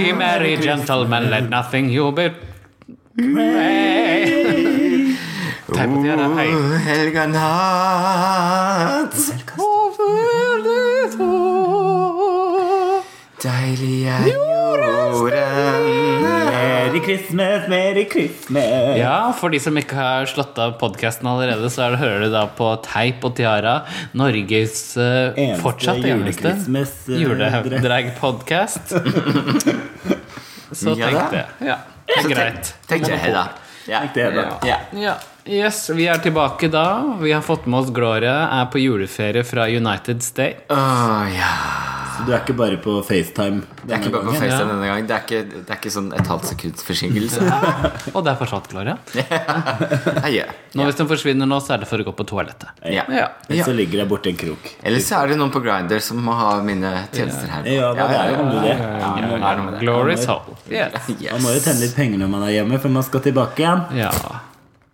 Ye merry gentlemen, let nothing you be. Type of the other high. Helga natt over det Deilig er Merry Christmas, Merry Christmas. Ja, for de som ikke har slått av podkasten allerede, så er det, hører du da på Teip og Tiara, Norges uh, Eneste fortsatt eneste eh. Så Ja tenkte jeg Ja, det er greit. Tenkte jeg, da. Ja. Ja. Ja. Yes, vi er tilbake da. Vi har fått med oss Gloria, er på juleferie fra United States. Åh, ja. Så du er ikke bare på FaceTime? Det er ikke bare på FaceTime denne gangen. Det er ikke, det er ikke sånn et halvt sekunds forsinkelse. Og det er fortsatt Gloria. Adjø. Nå Hvis hun forsvinner nå, så er det for å gå på toalettet. Ja. Ja. ja. så ligger der borte en krok. Eller så er det noen på Grindr som må ha mine tjenester her. Ja, det er jo noe med det. Ja, det noe med det. Glory's hole. Yes. Man må jo tjene litt penger når man er hjemme, før man skal tilbake igjen. Ja.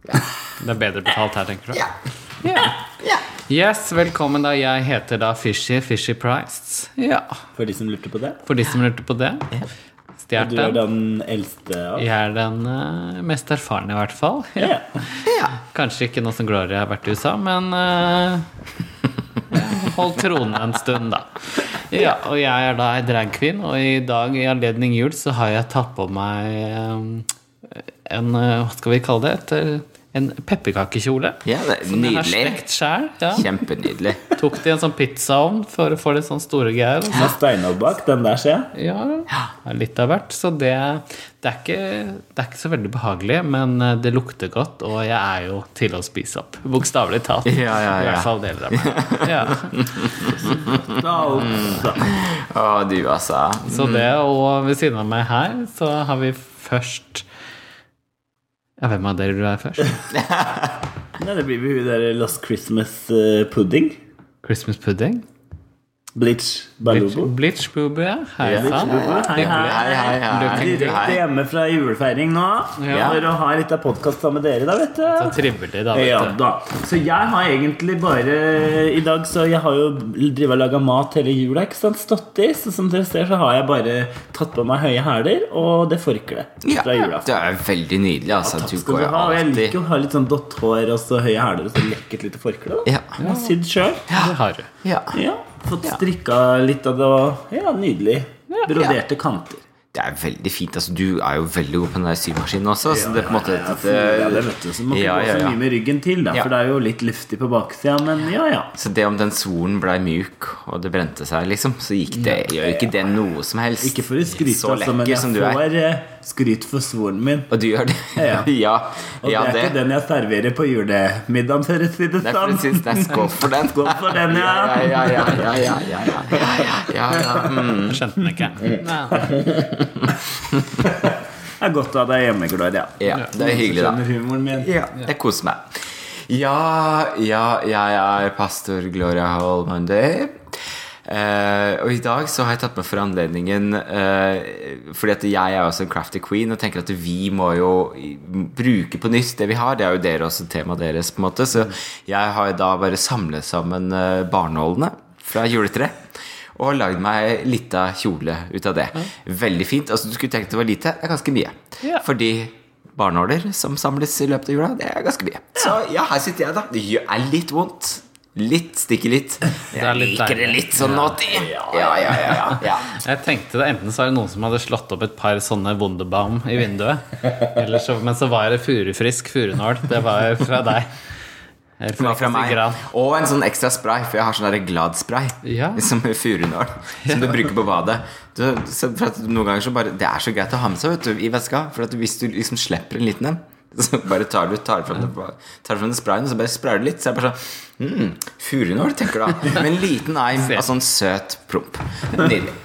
Det er bedre betalt her, tenker du? Ja. Ja. Ja. Yes, velkommen da. Jeg heter da Fishy, Fishy Price. Ja, For de som lurte på det. for de som lurte på det. Stjert du er den. den eldste av Jeg er den uh, mest erfarne, i hvert fall. Ja. Ja. Kanskje ikke nå som Gloria har vært i USA, men uh, Hold tronen en stund, da. Ja, og jeg er da ei dragqueen, og i dag i anledning jul så har jeg tatt på meg um, en Hva skal vi kalle det? Et, en pepperkakekjole. Ja, det Som jeg har nydelig. stekt sjæl. Ja. Kjempenydelig. Tok det i en sånn pizzaovn for å få litt sånn store greier. og så- Med steinovn bak, den der ser jeg. Ja, litt av hvert. Så det, det, er ikke, det er ikke så veldig behagelig, men eh, det lukter godt, og jeg er jo til å spise opp. Bokstavelig talt. Ja, ja, I hvert fall deler av meg. Ja. Å, du, altså. Så det, og ved siden av meg her, så har vi først Ja, hvem av dere du er først? Nei, det blir jo hun der Lost Christmas eh, pudding. Christmas pudding? Blitch, Balubo. Blitz ja. Hei Ja. sann. Hei, hei. Hei, hei, hei. Looking Direkte hjemme fra julefeiring nå. Ja. For å ha litt av podkast sammen med dere, da, vet du. Så trivelig, da. Vet du. da. Så jeg har egentlig bare I dag så jeg har jo drivet og laga mat hele jula, ikke sant? Stått i. Så som dere ser, så har jeg bare tatt på meg høye hæler og det forkleet Ja, fra julaften. det er veldig nydelig, altså. Takk skal du ha. Og jeg alltid liker jo å ha litt sånn dotthår og så høye hæler og så lekkert lite forkle. Ja. Har Sydd sjøl. Det har du. ja. Ja. Fått strikka litt av det Ja, nydelig. Broderte kanter. Det er veldig fint. altså Du er jo veldig god på den der symaskinen også. Så det er på en måte Ja, et, ja, det vet du, så må ikke ja, gå så mye med ryggen til, da, for det er jo litt luftig på baksida, men ja ja. Så det om den svoren blei mjuk, og det brente seg, liksom, så gikk det, gjør ikke det noe som helst. Ikke for å skryte, Så altså, men jeg som du er. får eh, skryt for svoren min. Og du gjør det? Ja. ja. Og ja, det er det. ikke den jeg serverer på julemiddagen, ser det ut Det er presis. Det er skål for den. Skål for den, ja. ja, ja, ja, ja, ja, ja, ja, mm. Skjønte den ikke. det er godt å ha deg hjemme, Gloria. Ja, det er hyggelig, da. Ja, jeg koser meg. Ja, ja, jeg er pastor Gloria Hall Monday. Eh, og i dag så har jeg tatt med for anledningen uh, Fordi at jeg er også en crafty queen og tenker at vi må jo bruke på nytt det vi har. Det er jo dere også temaet deres, på en måte. Så jeg har da bare samlet sammen uh, barnålene fra juletreet. Og lagd meg lita kjole ut av det. Veldig fint. Altså, du skulle tenkt det var lite. Det er ganske mye. Yeah. Fordi barnåler som samles i løpet av jula, det er ganske mye. Så ja, her sitter jeg, da. Det er litt vondt. Litt, stikker litt. Jeg litt liker det litt sånn naughty. Ja, ja, ja. ja, ja. Jeg tenkte det Enten så er det noen som hadde slått opp et par sånne Wunderbaum i vinduet. Eller så, men så var det furufrisk furunål. Det var fra deg. Det var fra meg. Og en sånn ekstra spray, for jeg har sånn der glad spray. Ja. Som furunål. Som du bruker på badet. Du, så for at noen ganger så bare Det er så greit å ha med seg vet du, i veska. For at hvis du liksom slipper en liten en, så bare tar du tar frem, den, tar frem det sprayen, og så bare sprayer du litt. Så er det bare sånn mm, Furunål, tenker du da. Med en liten eim av sånn søt promp. Nydelig.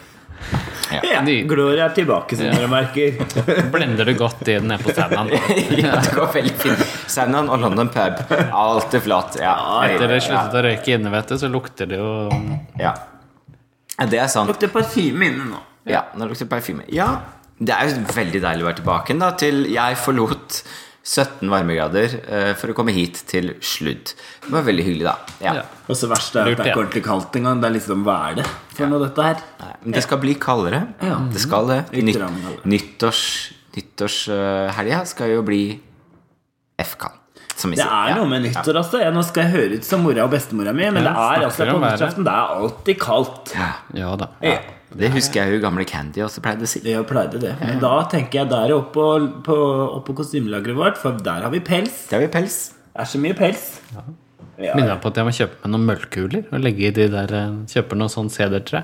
Ja, ja. Gloria er tilbake, som dere merker. Blender du godt inn nede på standen. ja, det går veldig fint. Saunaen og London pub. Alt er flott. Ja. Etter dere ja, sluttet å røyke inne, vet du, så lukter det jo ja. det er sant. Lukter parfyme inne nå. Ja, nå lukter parfyme. Ja, det er jo veldig deilig å være tilbake da, til jeg forlot 17 varmegrader eh, for å komme hit til sludd. Det var veldig hyggelig, da. Ja. Ja. Og så verst er at det er ja. ikke ordentlig kaldt engang. Det er liksom hva er det for noe, dette her? Nei, Men det skal bli kaldere. Ja. Det skal det. Nytt, nyttårs, nyttårshelga skal jo bli F-kall Som Det er noe med nyttår, altså. Ja, nå skal jeg høre ut som mora og bestemora mi, men Ja, det er altså på nyttårsaften Det er alltid kaldt. Ja. Ja da. Ja. Det husker jeg jo gamle Candy også pleide å si. Det pleide det. Men da tenker jeg der oppe på, på, opp på kostymelageret vårt, for der har vi pels. Det har vi pels. Det er så mye pels. Ja. Minner meg på at jeg må kjøpe meg noen møllkuler og legge i de der Kjøpe Kjøper noe sånn sedertre.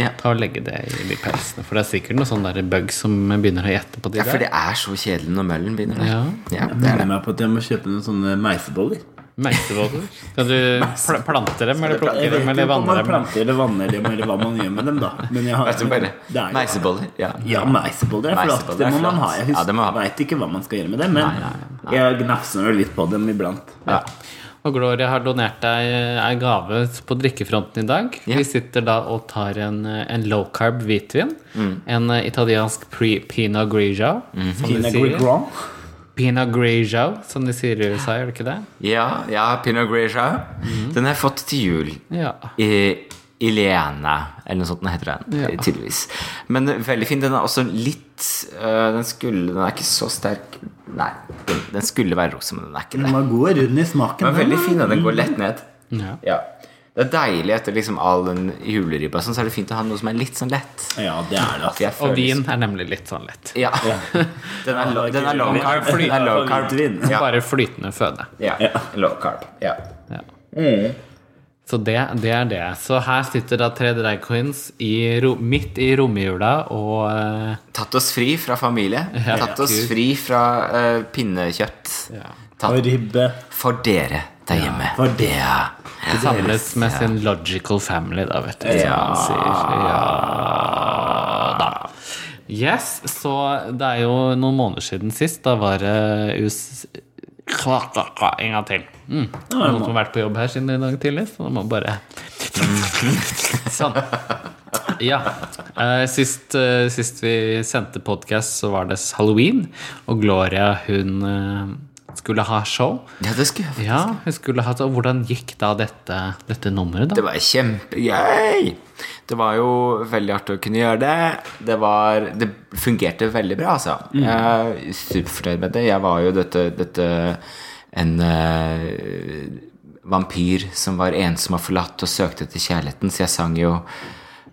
Ja. Ta og legge det i de pelsene. For det er sikkert noen sånne der bugs som begynner å gjette på de Ja, for det er så kjedelig når møllen begynner. der. Ja. Ja, Jeg det er minner meg på at jeg må kjøpe noen sånne meiseboller. Meiseboller. Skal du pl plante dem, eller plukke dem, eller vanne dem? planter eller vanner dem, eller hva man gjør med dem, da. Men jeg har bare, det er Meiseboller. Ja. Ja, meiseboller er flott. Det må man ha. Jeg Ja, husker, ha. veit ikke hva man skal gjøre med dem, men Nei, nei, nei. jeg gnafser litt på dem iblant. Ja. Og Gloria har donert deg ei gave på drikkefronten i dag. Yeah. Vi sitter da og tar en, en low carb hvitvin. Mm. En eh, italiensk pre pinot grigio. Som de Pina sier. Grigio. Pinot grigio, som de sier i USA, gjør det ikke det? Ja, ja, Pinot Grigio. Mm. Den har jeg fått til jul. Ja. I Ilene, eller noe sånt den heter den. Ja. Tydeligvis. Men veldig fin. Den er også litt øh, Den skulle Den er ikke så sterk. Nei, den, den skulle være rosa, men den er ikke det. Den var god rund i smaken. Den er veldig fin, og den går lett ned. ja. Ja. Det er deilig etter liksom all den juleribba, sånn, så er det fint å ha noe som er litt sånn lett. Ja, det er det. Altså. Og føler- vin er nemlig litt sånn lett. Ja. Den er, lo- den er low carb. Den er low carb. Ja. Bare flytende føde. Ja. Low carb. Ja. Ja. Så det, det er det. Så her sitter da tre drag queens i midt i romjula og uh, Tatt oss fri fra familie. Ja. Tatt oss fri fra uh, pinnekjøtt. ja, Og ribbe. for dere der hjemme. for det. Ja. samles med sin logical family, da, vet du. Ja. Ja da. Yes, så det er jo noen måneder siden sist. Da var det US... En gang til. Mm. Noen som har vært på jobb her siden i dag tidlig, så må bare Sånn. Ja. Eh, Sist, eh, sist vi sendte podkast, så var det halloween, og Gloria, hun eh, skulle ha show. ja, det skulle jeg Ja, hun skulle ha Og hvordan gikk da dette, dette nummeret, Det var kjempegøy! Det var jo veldig artig å kunne gjøre det. Det, var, det fungerte veldig bra, altså. Jeg er superfornøyd med det. Jeg var jo dette, dette En uh, vampyr som var ensom og forlatt og søkte etter kjærligheten, så jeg sang jo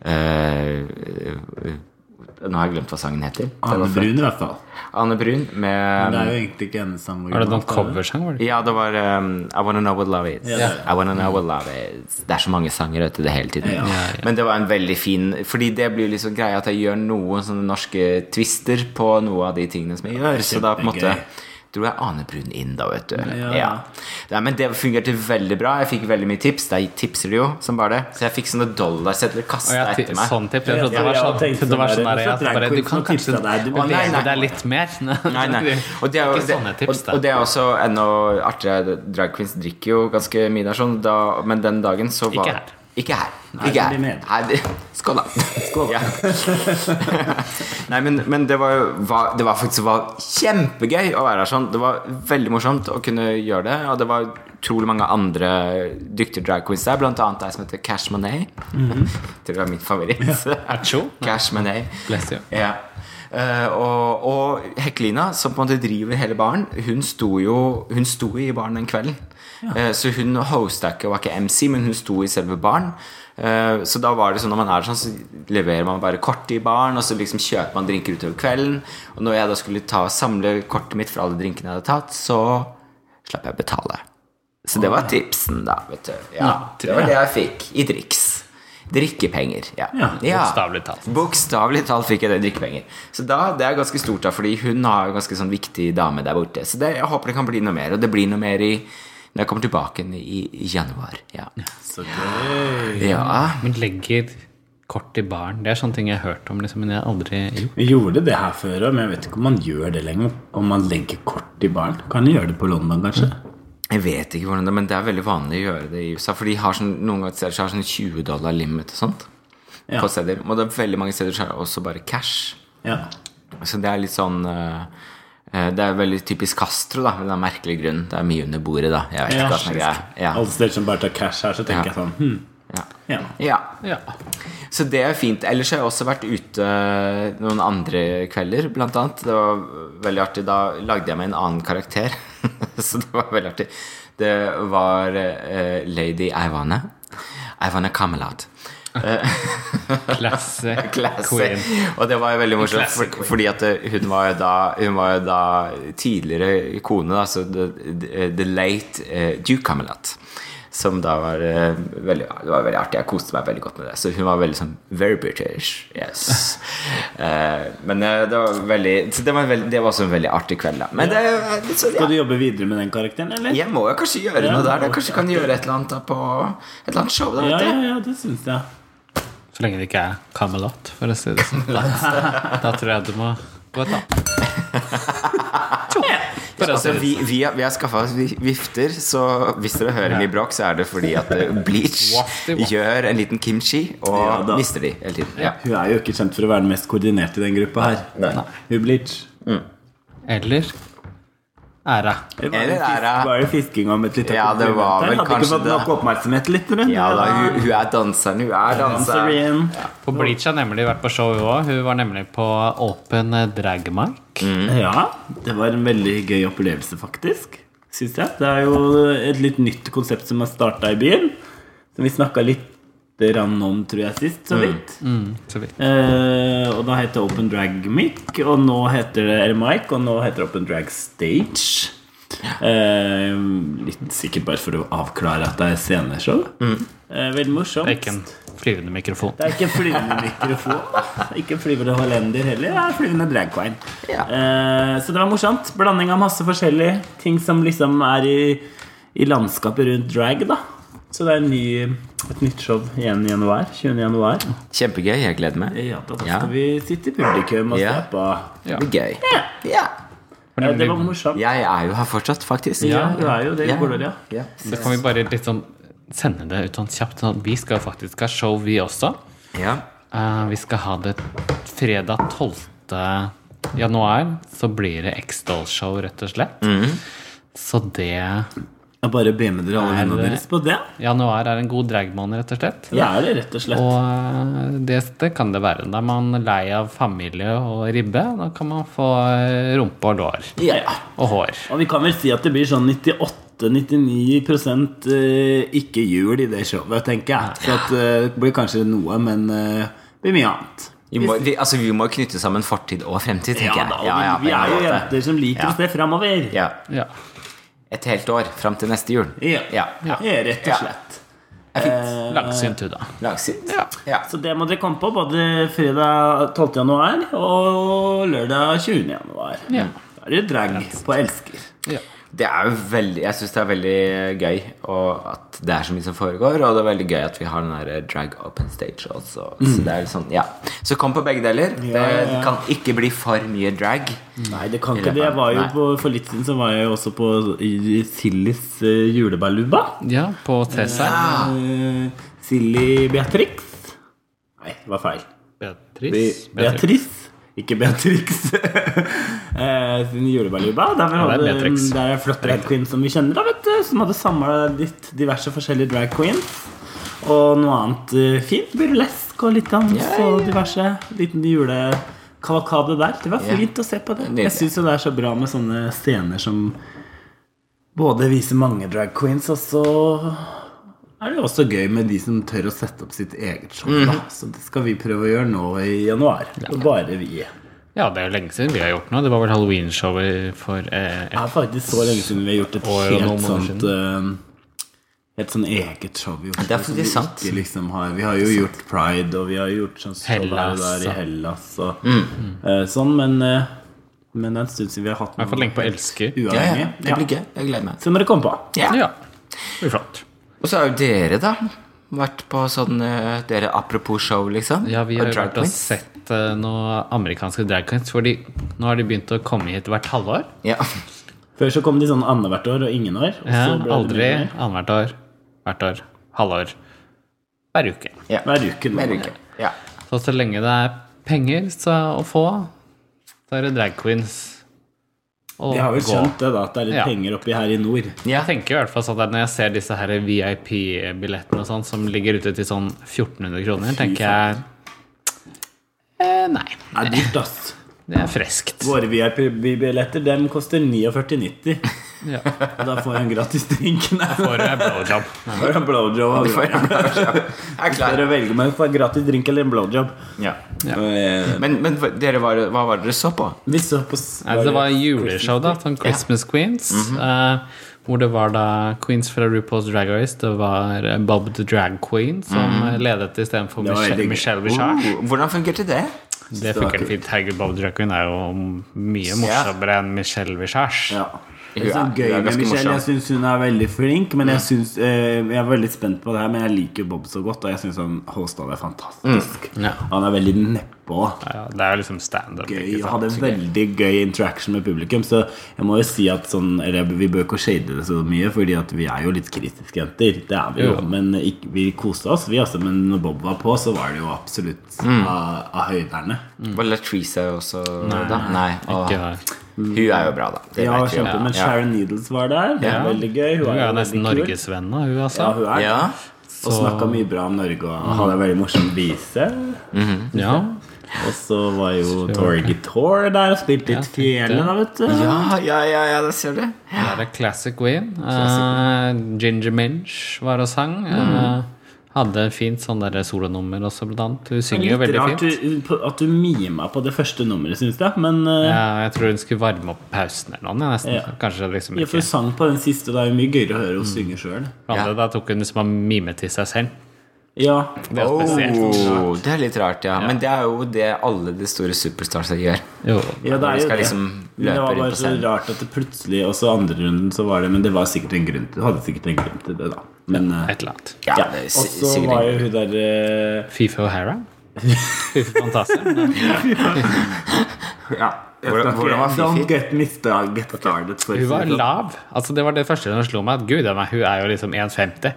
eh, Nå har jeg glemt hva sangen heter. Anne Brun, i hvert fall. Anne Brun Men det er jo egentlig ikke hennes sang. Er det noen coversang? var det? Ja, det var um, I Wanna Know What Love Is. Det. I wanna know what love is Det er så mange sanger vet du, det hele tiden. Ja. Ja, ja. Men det var en veldig fin Fordi det blir liksom greia at jeg gjør noen sånne norske twister på noe av de tingene som jeg gjør. Så da på en måte Kjempegøy. Dro jeg Ane Brun inn, da, vet du. Ja. Ja. Ja, men det fungerte veldig bra. Jeg fikk veldig mye tips. De tipser det jo som bare det. Så jeg fikk sånne dollarsedler kasta etter meg. sånn tipp. Jeg trodde det Ja, var sånn, det var sånn sånn der, der, ja, bare, Du kan kanskje bevege deg litt mer. Nei, nei. Og det er, jo- det, tips, og det er også ennå artigere. Drag queens drikker jo ganske mye der, sånn, da, men den dagen så var Ikke her. Ikke her. Ikke her. Nei, skål, da. Skål. Ja. Nei, men, men det var jo var, Det var faktisk var kjempegøy å være her sånn. Det var veldig morsomt å kunne gjøre det. Og det var utrolig mange andre dyktige drag queens der, blant annet ei som heter Cash Monet. Det var min favoritt. Acho. Cash Monet. Bless you. Ja. Uh, og, og Hekkelina, som på en måte driver hele baren, hun sto jo Hun sto i baren den kvelden. Eh, så hun hosta ikke, var ikke MC, men hun sto i selve baren. Eh, så da var det sånn når man er sånn, så leverer man bare kortet i baren, og så liksom kjøper man drinker utover kvelden. Og når jeg da skulle ta samle kortet mitt for alle drinkene jeg hadde tatt, så slapp jeg å betale. Så det var tipsen, da. vet du Ja, Det var det jeg fikk i driks. Drikkepenger. Ja. Ja, bokstavelig talt. Bokstavelig talt fikk jeg det drikkepenger. Så da, det er ganske stort, da, fordi hun har en ganske sånn viktig dame der borte. Så det, jeg håper det kan bli noe mer. Og det blir noe mer i når jeg kommer tilbake i, i januar. Ja. Så gøy. ja. Men legger kort i baren. Det er sånne ting jeg har hørt om, liksom, men jeg har aldri gjort. Vi gjorde det her før òg, men jeg vet ikke om man gjør det lenger. Om man legger kort i baren. Kan du gjøre det på London, kanskje? Jeg vet ikke hvordan det Men det er veldig vanlig å gjøre det i USA. For de har sånn, noen ganger så har sånn 20 dollar limit og sånt. Ja. På steder. Og det er veldig mange steder så er det også bare cash. Ja. Så det er litt sånn Eh, Det er veldig typisk Castro, da, med er merkelig grunn. Det er mye under bordet, da. Jeg vet Ja, ikke hva som er. Ja. Alle steder som bare tar cash her, så tenker Ja. jeg sånn hm, Ja. ja. ja. Ja. Så det er fint. Ellers har jeg også vært ute noen andre kvelder, blant annet. Det var veldig artig. Da lagde jeg meg en annen karakter. Så det var veldig artig. Det var uh, Lady Ivane. Ivane Camelot. Classic Classy. queen. Og det var jo veldig morsomt, for, fordi at eh, hun var jo da, hun var jo da tidligere kone, da, så the, the, the late uh, Duke Camelot. Som da var uh, veldig, Det var veldig artig. Jeg koste meg veldig godt med det. Så hun var veldig sånn Very British. Yes. uh, men eh, det var veldig Så det var, veldig, det var også en veldig artig kveld, da. Men det, så, Skal du jobbe videre med den karakteren, eller? Jeg må jo kanskje gjøre Ja, noe der. Jeg kanskje kan gjøre et eller annet da på et eller annet show. Da, Ja, vet ja, ja, det syns jeg. Så lenge det ikke er Camelot, for å si det sånn. Da tror jeg du må gå et annet. Altså, vi, sånn. vi, har, vi har skaffa oss vifter, så hvis dere hører mye bråk, så er det fordi at eh, Bleach gjør en liten kimchi og Ja, mister de hele tiden. Ja. Hun er jo ikke kjent for å være den mest koordinerte i den gruppa her. Nei. Hun Bleach. Eller æra. Det var Eller det fisk- er Var det fisking om et lite Ja, det var vel Hadde kanskje ikke fått det. nok oppmerksomhet, litt. Eller? Ja da, hun, hun er danseren. Hun er danseren. Ja. På Bleach har nemlig vært på show hun òg. Hun var nemlig på Open Dragmark. Mm. Ja, det var en veldig gøy opplevelse, faktisk. Synes jeg. Det er jo et litt nytt konsept som har starta i byen. Som vi snakka litt grann om, tror jeg, sist, så vidt. Mm, så vidt. Eh, og da heter det Open Drag Mic, og nå heter det eller Mic, og nå heter det Open Drag Stage. Eh, litt sikkert bare for å avklare at det er sceneshow. Eh, veldig morsomt. Det er ikke en flyvende mikrofon. Det er ikke en flyvende mikrofon. Ikke en flyvende hollender heller. Det er en flyvende drag queen. Ja. Eh, så det var morsomt. Blanding av masse forskjellige ting som liksom er i, i landskapet rundt drag, da. Så det er ny, et nytt show igjen i januar. 20. januar. Kjempegøy. Jeg gleder meg. Ja, da Ja. skal vi sitte i publikum og Ja. se på. Ja. Det blir gøy. Ja. Eh, Det var morsomt. Jeg er jo her fortsatt, faktisk. Ja, du er jo det, Ja. Gloria. Ja. Så kan vi bare litt sånn sende det ut sånn kjapt. Sånn at vi skal faktisk ha show, vi også. Ja. Uh, vi skal ha det fredag 12. januar. Så blir det X-Doll-show, rett og slett. Så det Jeg bare be med dere alle Er deres på det. Januar er en god dragmåned, rett og slett. Ja, er det rett og slett. Og eh, det, det kan det være. Da er man lei av familie og ribbe. Da kan man få eh, rumpe og lår. Ja. ja. Og hår. Og vi kan vel si at det blir sånn 98-99 eh, ikke jul i det showet, tenker jeg. Så at, det blir kanskje noe, men det blir mye annet. Vi må, vi, altså, vi må knytte sammen fortid og fremtid, tenker jeg. da, jeg. Ja, ja, vi, vi er jo jenter som liker Ja. å se framover. Ja. Et helt år fram til neste jul. Ja. Ja. Ja, rett og slett. Ja. fint. Langsynt, da. Langsynt. Ja. Ja. Så det må dere komme på både fredag 12. januar og lørdag 20. januar. Ja. Da er det drag på Elsker. Ja. Det er jo veldig Jeg syns det er veldig gøy og at det er så mye som foregår. Og det er veldig gøy at vi har den der drag open stage også. Så det er litt sånn, ja Så kom på begge deler. Mm. Ja, ja, Det ja. kan ikke bli for mye drag. Nei, det kan ikke det. Jeg var jo på, for litt siden så var jeg jo også på Sillys uh, julebaluba. ja, på Tessern. Ja. Silly Beatrix. Nei, det var feil. Beatrice. Be Beatrice. Ikke Beatrix. eh, sin julebaluba. Der, Ja, hadde, der er flott drag queen som vi kjenner, da, vet du. Som hadde samla litt diverse forskjellige drag queens. Og noe annet eh, fint. Burlesk og litt dans yeah, yeah. og diverse. Liten julekavalkade der. Det var fint fint å se på det. Jeg syns jo det er så bra med sånne scener som både viser mange drag queens, og så er det også gøy med de som tør å sette opp sitt eget show. Da. Mhm. Så det skal vi prøve å gjøre nå i januar. Og bare vi. Ja, det er jo lenge siden vi har gjort noe. Det var vel halloweenshowet for eh, Det er faktisk så lenge siden vi har gjort et helt sånt eh, Helt sånn eget show i Det er faktisk vi sant. ikke Liksom har, vi har jo gjort Pride, og vi har gjort sånn show Hellas, der i Hellas og Mm. uh, sånn, men uh, men det er en stund siden vi har hatt I hvert fall lenge på Elsker. Ja, uavhengig. ja, det blir gøy. Jeg gleder meg. Så må dere komme på. Ja. Ja. Det blir flott. Og så har jo dere, da, vært på sånn eh, Dere apropos show, liksom. Ja, vi har jo vært og sett uh, noen amerikanske drag queens. Fordi nå har de begynt å komme hit hvert halvår. Ja. Før så kom de sånn annethvert år og ingen år. Og Ja, så aldri annethvert år. Hvert år. Halvår. Hver uke. ja. Hver uke. Hver uke. Ja. Så så lenge det er penger så å få, så er det drag queens Jeg har vel skjønt det, da, at det er litt Ja. penger oppi her i nord. Jeg tenker i hvert fall sånn at Når jeg ser disse her VIP-billettene og sånn som ligger ute til sånn 1400 kroner, tenker jeg eh, Nei, Det er dyrt, ass. Det er freskt. Våre VIP-billetter dem koster 49,90. Ja. Og da får jeg en gratis drink. Nei, Får jeg blowjob. Får en blowjob. Du får en blowjob. Jeg er klar. Dere velger meg for en gratis drink eller en blowjob. Ja. Ja. Eh, Men, men dere var, hva var det dere så på? Vi så på s- det var juleshow, da. Sånn Christmas Queens. eh, hvor det var da Queens fra RuPaul's Drag Race. Det var eh, Bob the Drag Queen som mm. ledet istedenfor var Michelle. Michelle Visage. Oh, hvordan fungerte det? Det funker fint. Herregud, Bob the er jo mye morsommere enn Michelle Visage. Ja. Det Hun er så er- gøy er med Michelle. Jeg syns hun er veldig flink. Men jeg, synes, eh, jeg er veldig spent på det her Men jeg liker Bob så godt, og jeg syns han hosta det fantastisk. Ja. Han er veldig nedpå. Ja, det er jo liksom standup. Gøy, og hadde veldig gøy interaction med publikum. Så jeg må jo si at sånn Eller vi bør ikke shade det så mye, Fordi at vi er jo litt kritiske jenter. Det er vi jo. Jo. Men ikke, vi koste oss, vi altså. Men når Bob var på, så var det jo absolutt av, av høyderne. Var Latrice også da? Nei. Ikke her. Hun er jo bra, da. Det Ja, kjempe, Men Ja. Sharon Needles var der. Det er Ja. veldig gøy. Hun er jo nesten norgesvenn, av hun altså. Ja, hun er Ja. Og snakka mye bra om Norge og hadde en veldig morsom vise. Ja. Og så var jo Tori Guitar der og spilte litt fele, da, vet du. Ja, ja, ja, ja, det ser du. Det er det Classic Queen. Uh, Ginger Minch var og sang. Uh, hadde fint sånn der solonummer også, blant annet. Hun synger jo veldig rart Litt rart at du mima på det første nummeret, syns jeg. Men uh, Ja, jeg tror hun skulle varme opp pausen eller noe. Nesten. Ja. Kanskje liksom ja, for hun sang på den siste. Det er jo mye gøyere å høre henne synge sjøl. Da tok hun liksom og mimet til seg selv. Ja. Det er spesielt. Oh, det er litt rart, ja. Men det er jo det alle de store superstarsa gjør. Jo. ja, det er jo det. liksom Men det var bare så rart at det plutselig Og så andre runden så var det Men det var sikkert en grunn til. Hadde sikkert en grunn til det, da. Men ja, Et eller annet. Ja, ja. Og så var jo hun der uh... Fifa O'Hara. Fantastisk. Ja. Hvordan- hvordan var Fifi? Don't get me get started Hun var sånn. lav. Altså Det var det første som slo meg. At gud, hun er jo liksom 1,50.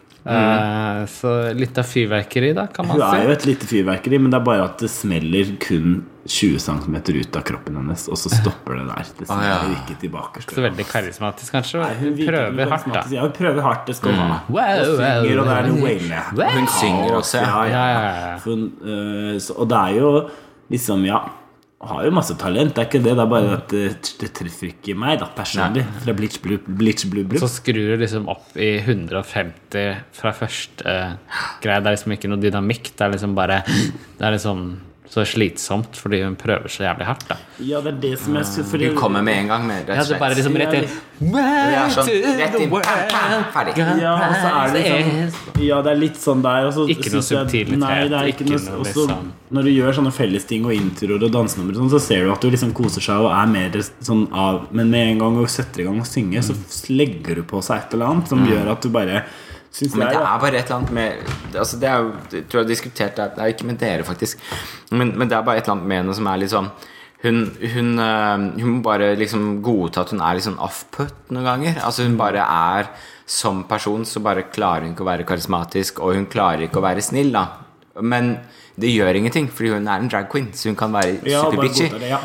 Eh, så litt av fyrverkeri, da, kan man Hun er jo et lite fyrverkeri, men det er bare at det smeller kun 20 cm ut av kroppen hennes, og så stopper det der. Det smeller Ah, ja. ikke tilbake. Så veldig karismatisk, kanskje. Nei, Hun prøver hardt, da. Ja, hun prøver hardt, det skal hun ha. Wow, og synger, og det er noe waile. Wow. Hun synger også, ja. Ja, ja. Hun, øh, så, og det er jo liksom, ja hun har jo masse talent, det er ikke det. Det er bare at det, det treffer ikke meg, da, personlig. Fra Blitz Blue Blitz Blue Blue. Så skrur du liksom opp i 150 fra første eh, greie. Det er liksom ikke noe dynamikk. Det er liksom bare Det er liksom så slitsomt fordi hun prøver så jævlig hardt, da. Ja, det er det som er så fordi, Du kommer med en gang, med, rett Ja, det er bare liksom rett inn. Er sånn, rett inn, ferdig. Ja, og så er det liksom Ja, det er litt sånn der. Også, Ikke noe subtilitet, Nei, det er ikke ikke noe, noe og liksom- Når du gjør sånne fellesting og introer og dansenummer, sånn, så ser du at du liksom koser seg og er mer sånn av Men med en gang du setter i gang å synge, så legger du på seg et eller annet som gjør at du bare Syns Men det er bare et eller annet med altså Det er jo, jeg tror jeg har diskutert det Det er ikke med dere, faktisk. Men, men det er bare et eller annet med henne som er litt sånn hun, hun, øh, hun må bare liksom godta at hun er litt sånn off-put noen ganger. Altså Hun bare er Som person så bare klarer hun ikke å være karismatisk, og hun klarer ikke å være snill, da. Men det gjør ingenting, fordi hun er en drag queen, så hun kan være Ja, super-bitchy. ja.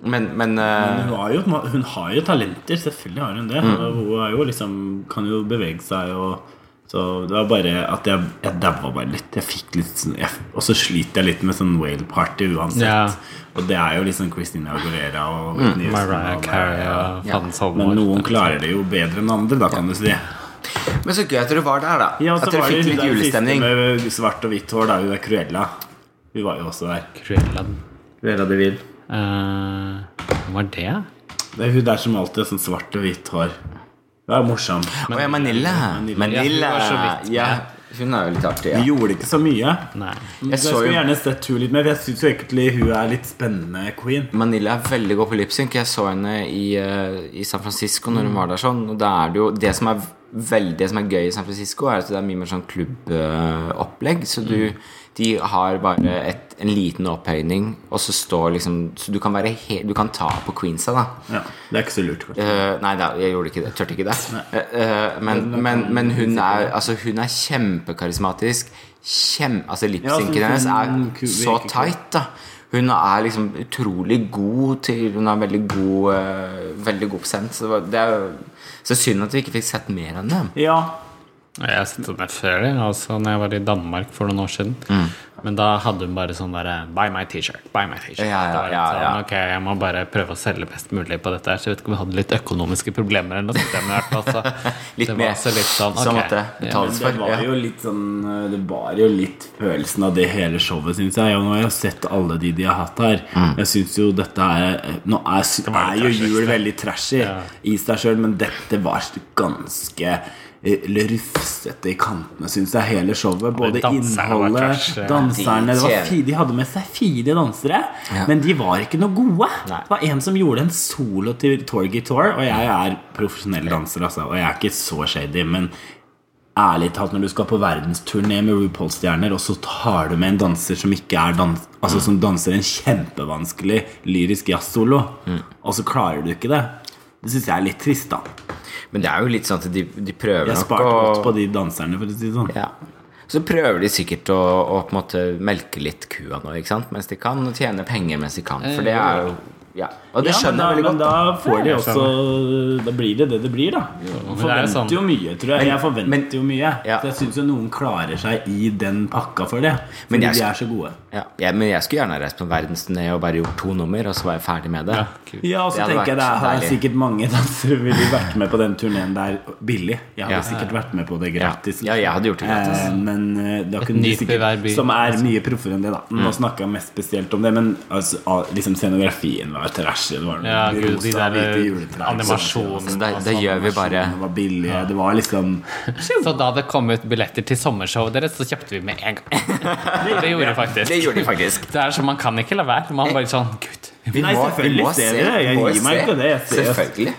Men, men øh, Men hun har, jo, hun har jo talenter, selvfølgelig har hun det. Mm. Hun jo liksom, kan jo bevege seg og Så det var bare at jeg, jeg daua bare litt. Jeg fikk litt sånn jeg, Og så sliter jeg litt med sånn whale party uansett. Ja. Og det er jo liksom Christina Aguilera og Mm, Mariah Carey og Ja. Men noen klarer det jo bedre enn andre, da, kan du si. Men så gøy at dere var der, da. Ja, at dere fikk litt julestemning. siste med svart og hvitt hår, da. Hun er Cruella. Hun var jo også der. Cruella. Cruella de Vil. Uh, Hva var det? Det er hun der som alltid har sånn svart og hvitt hår. Hun er morsom. Å ja, Manila. Manila. Manila. Ja, hun er jo litt artig. Ja. Vi gjorde ikke så mye. Nei. Jeg, Jeg skulle jo gjerne sett hun litt mer, for jeg syns egentlig hun er litt spennende queen. Manila er veldig god på lipsync. Jeg så henne i, eh, i San Francisco når hun var der sånn. Og da er det jo Det som er veldig Det som er gøy i San Francisco, er at det er mye mer sånn klubbopplegg. Så du De har bare et, en liten opphøyning, og så står liksom Så du kan være he, Du kan ta på queensa, da. Ja, Det er ikke så lurt, kanskje. Eh, nei, da, jeg gjorde ikke det. Tørte ikke det. Eh, eh, men, men, men hun er Altså hun er kjempekarismatisk. Kjem, altså Ja, Lipsynken så hennes er så tight, da. Hun er liksom utrolig god til Hun har veldig god uh, Veldig god prosent. Så det, er jo så synd at vi ikke fikk sett mer enn det. Ja. Jeg har sett henne før, altså når jeg var i Danmark for noen år siden. Mm. Men da hadde hun bare sånn derre Buy my T-shirt. Buy my T-shirt. Ja, ja, Det ja, sånn, ja. Ok, jeg må bare prøve å selge best mulig på dette her. Så jeg vet ikke om vi hadde litt økonomiske problemer eller noe sånt. Hvert fall så Litt det var mer så litt sånn, okay. ok, måtte betales Det var jo litt sånn Det var jo litt følelsen av det hele showet, syns jeg. Og nå har jeg sett alle de de har hatt her. Jeg syns jo dette er Nå er, er jo jul veldig trashy Ja. i seg sjøl, men dette var ganske eh, rufsete i kantene, syns jeg, hele showet. Både innholdet, danserne det var De fi, De hadde med seg fire dansere, Ja. men de var ikke noe gode. Nei. Det var en som gjorde en solo til Torgy Tour, og jeg er profesjonell danser, altså, og jeg er ikke så shady, men ærlig talt, når du skal på verdensturné med RuPaul-stjerner, og så tar du med en danser som ikke er dans Altså som danser en kjempevanskelig lyrisk jazzsolo, og så klarer du ikke det. Det syns jeg er litt trist, da. Men det er jo litt sånn at de, de prøver Jeg nok sparte godt på de danserne, for å si det sånn. ja. Så prøver de sikkert å, å på en måte melke litt kua nå, ikke sant? Mens de kan og tjene penger mens de kan. For det er jo Ja. Og det Ja, skjønner da, jeg veldig men godt. da får de også Da blir det det det blir, da. men det er Forventer jo sånn- jo mye, tror jeg. Jeg forventer men- jo mye. Ja. Så jeg syns jo noen klarer seg i den pakka for det. Men Fordi jeg de er så gode. Ja. Ja, men jeg skulle gjerne reist på en verdensturné og bare gjort to nummer, og så var jeg ferdig med det. Ja. Ja, og så tenker jeg det er deilig. sikkert mange dansere ville vært med på den turneen der billig. Jeg hadde Ja. sikkert vært med på det gratis. Ja, jeg hadde gjort det gratis. Eh, men eh, da kunne du sikkert Som er mye proffere enn det, da. Mm. Nå snakka jeg mest spesielt om det, men altså, ah, liksom scenografien var trashy. Det var Ja, gud, de der juletrær. animasjonene sånn, altså, gjør vi bare- Det var billige. Det var liksom Så da det kom ut billetter til sommershowet deres, så kjøpte vi med en gang. Det gjorde vi faktisk. Det gjorde de faktisk. Det er så Man kan ikke la være. Man bare sånn Gud. Vi Nei, selvfølgelig vi det. Jeg må gir meg se. ikke det. Selvfølgelig.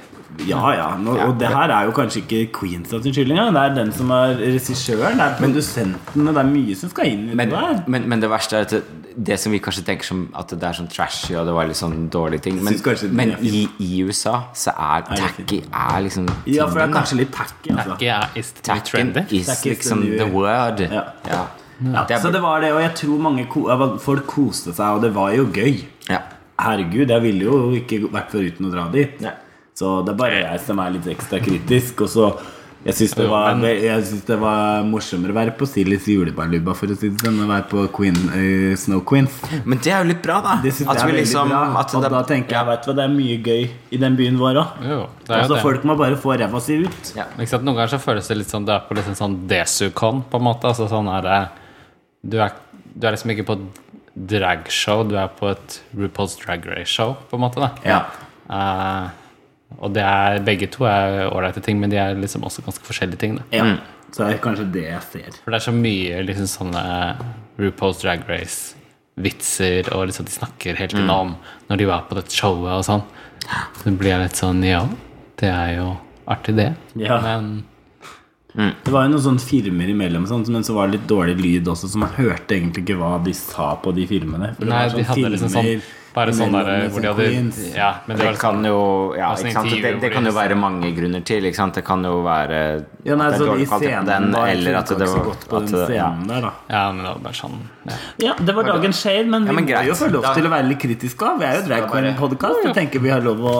Ja, ja. Nå, og det her er jo kanskje ikke Queens skyld engang. Det er den som er regissøren, det er produsentene, det er mye som skal inn i Men, det der. men, men det verste er at det, det som vi kanskje tenker som at det er sånn trashy og det var litt sånn dårlige ting Men, men i, i USA så er tacky er liksom Ja, for det er kanskje litt tacky. Altså. Tacky er is Tacky is liksom the the word. Ja. Ja. Ja, Det er- så det var det, og jeg tror mange ko folk koste seg, og det var jo gøy. ja. Herregud, jeg ville jo ikke vært foruten å dra dit. Nei. Så det er bare jeg som er litt ekstra kritisk. Og så Jeg syns det, det var morsommere å være på Silis julebarnlubba for å si det sånn, enn å være på Queen, uh, Snow Queens. Men det er jo litt bra, da. Det At vi liksom at og det- da tenker jeg vet hva, det er mye gøy i den byen vår òg. Altså, folk må bare få ræva si ut. Ja. Ikke sant? Noen ganger så føles det litt sånn Du er på liksom sånn Desicon, på en måte. Altså sånn er det du er, du er liksom ikke på dragshow, du er på et RuPaul's Drag Race-show, på en måte. da Ja. Eh, Og det er, begge to er ålreite ting, men de er liksom også ganske forskjellige ting. Da. ja. Så det er kanskje det jeg ser. For det er så mye liksom sånne RuPaul's Drag Race-vitser, og liksom de snakker helt innom når de var på dette showet og sånn. Så blir jeg litt sånn Ja, det er jo artig, det. Ja. Men Det var jo noen sånne filmer imellom, sånn, men så var det litt dårlig lyd også, så man hørte egentlig ikke hva de sa på de filmene. For det Nei, var de hadde liksom sånn filmer Bare sånn der hvor de hadde Ja, men det Det kan jo ja, Altså, ikke sant? Det, det kan jo være mange grunner til. Ikke sant? Det kan jo være Ja, nei, at det så dårlig kvalitet på scenene eller at det var godt på at den ja. scenen der, da. Ja, men det var bare sånn ja. Ja, det var dagens shade, men vi må jo få lov til å være litt kritiske òg. Vi er jo Drag Skal bare- Queen-podkast. Jeg tenker vi har lov å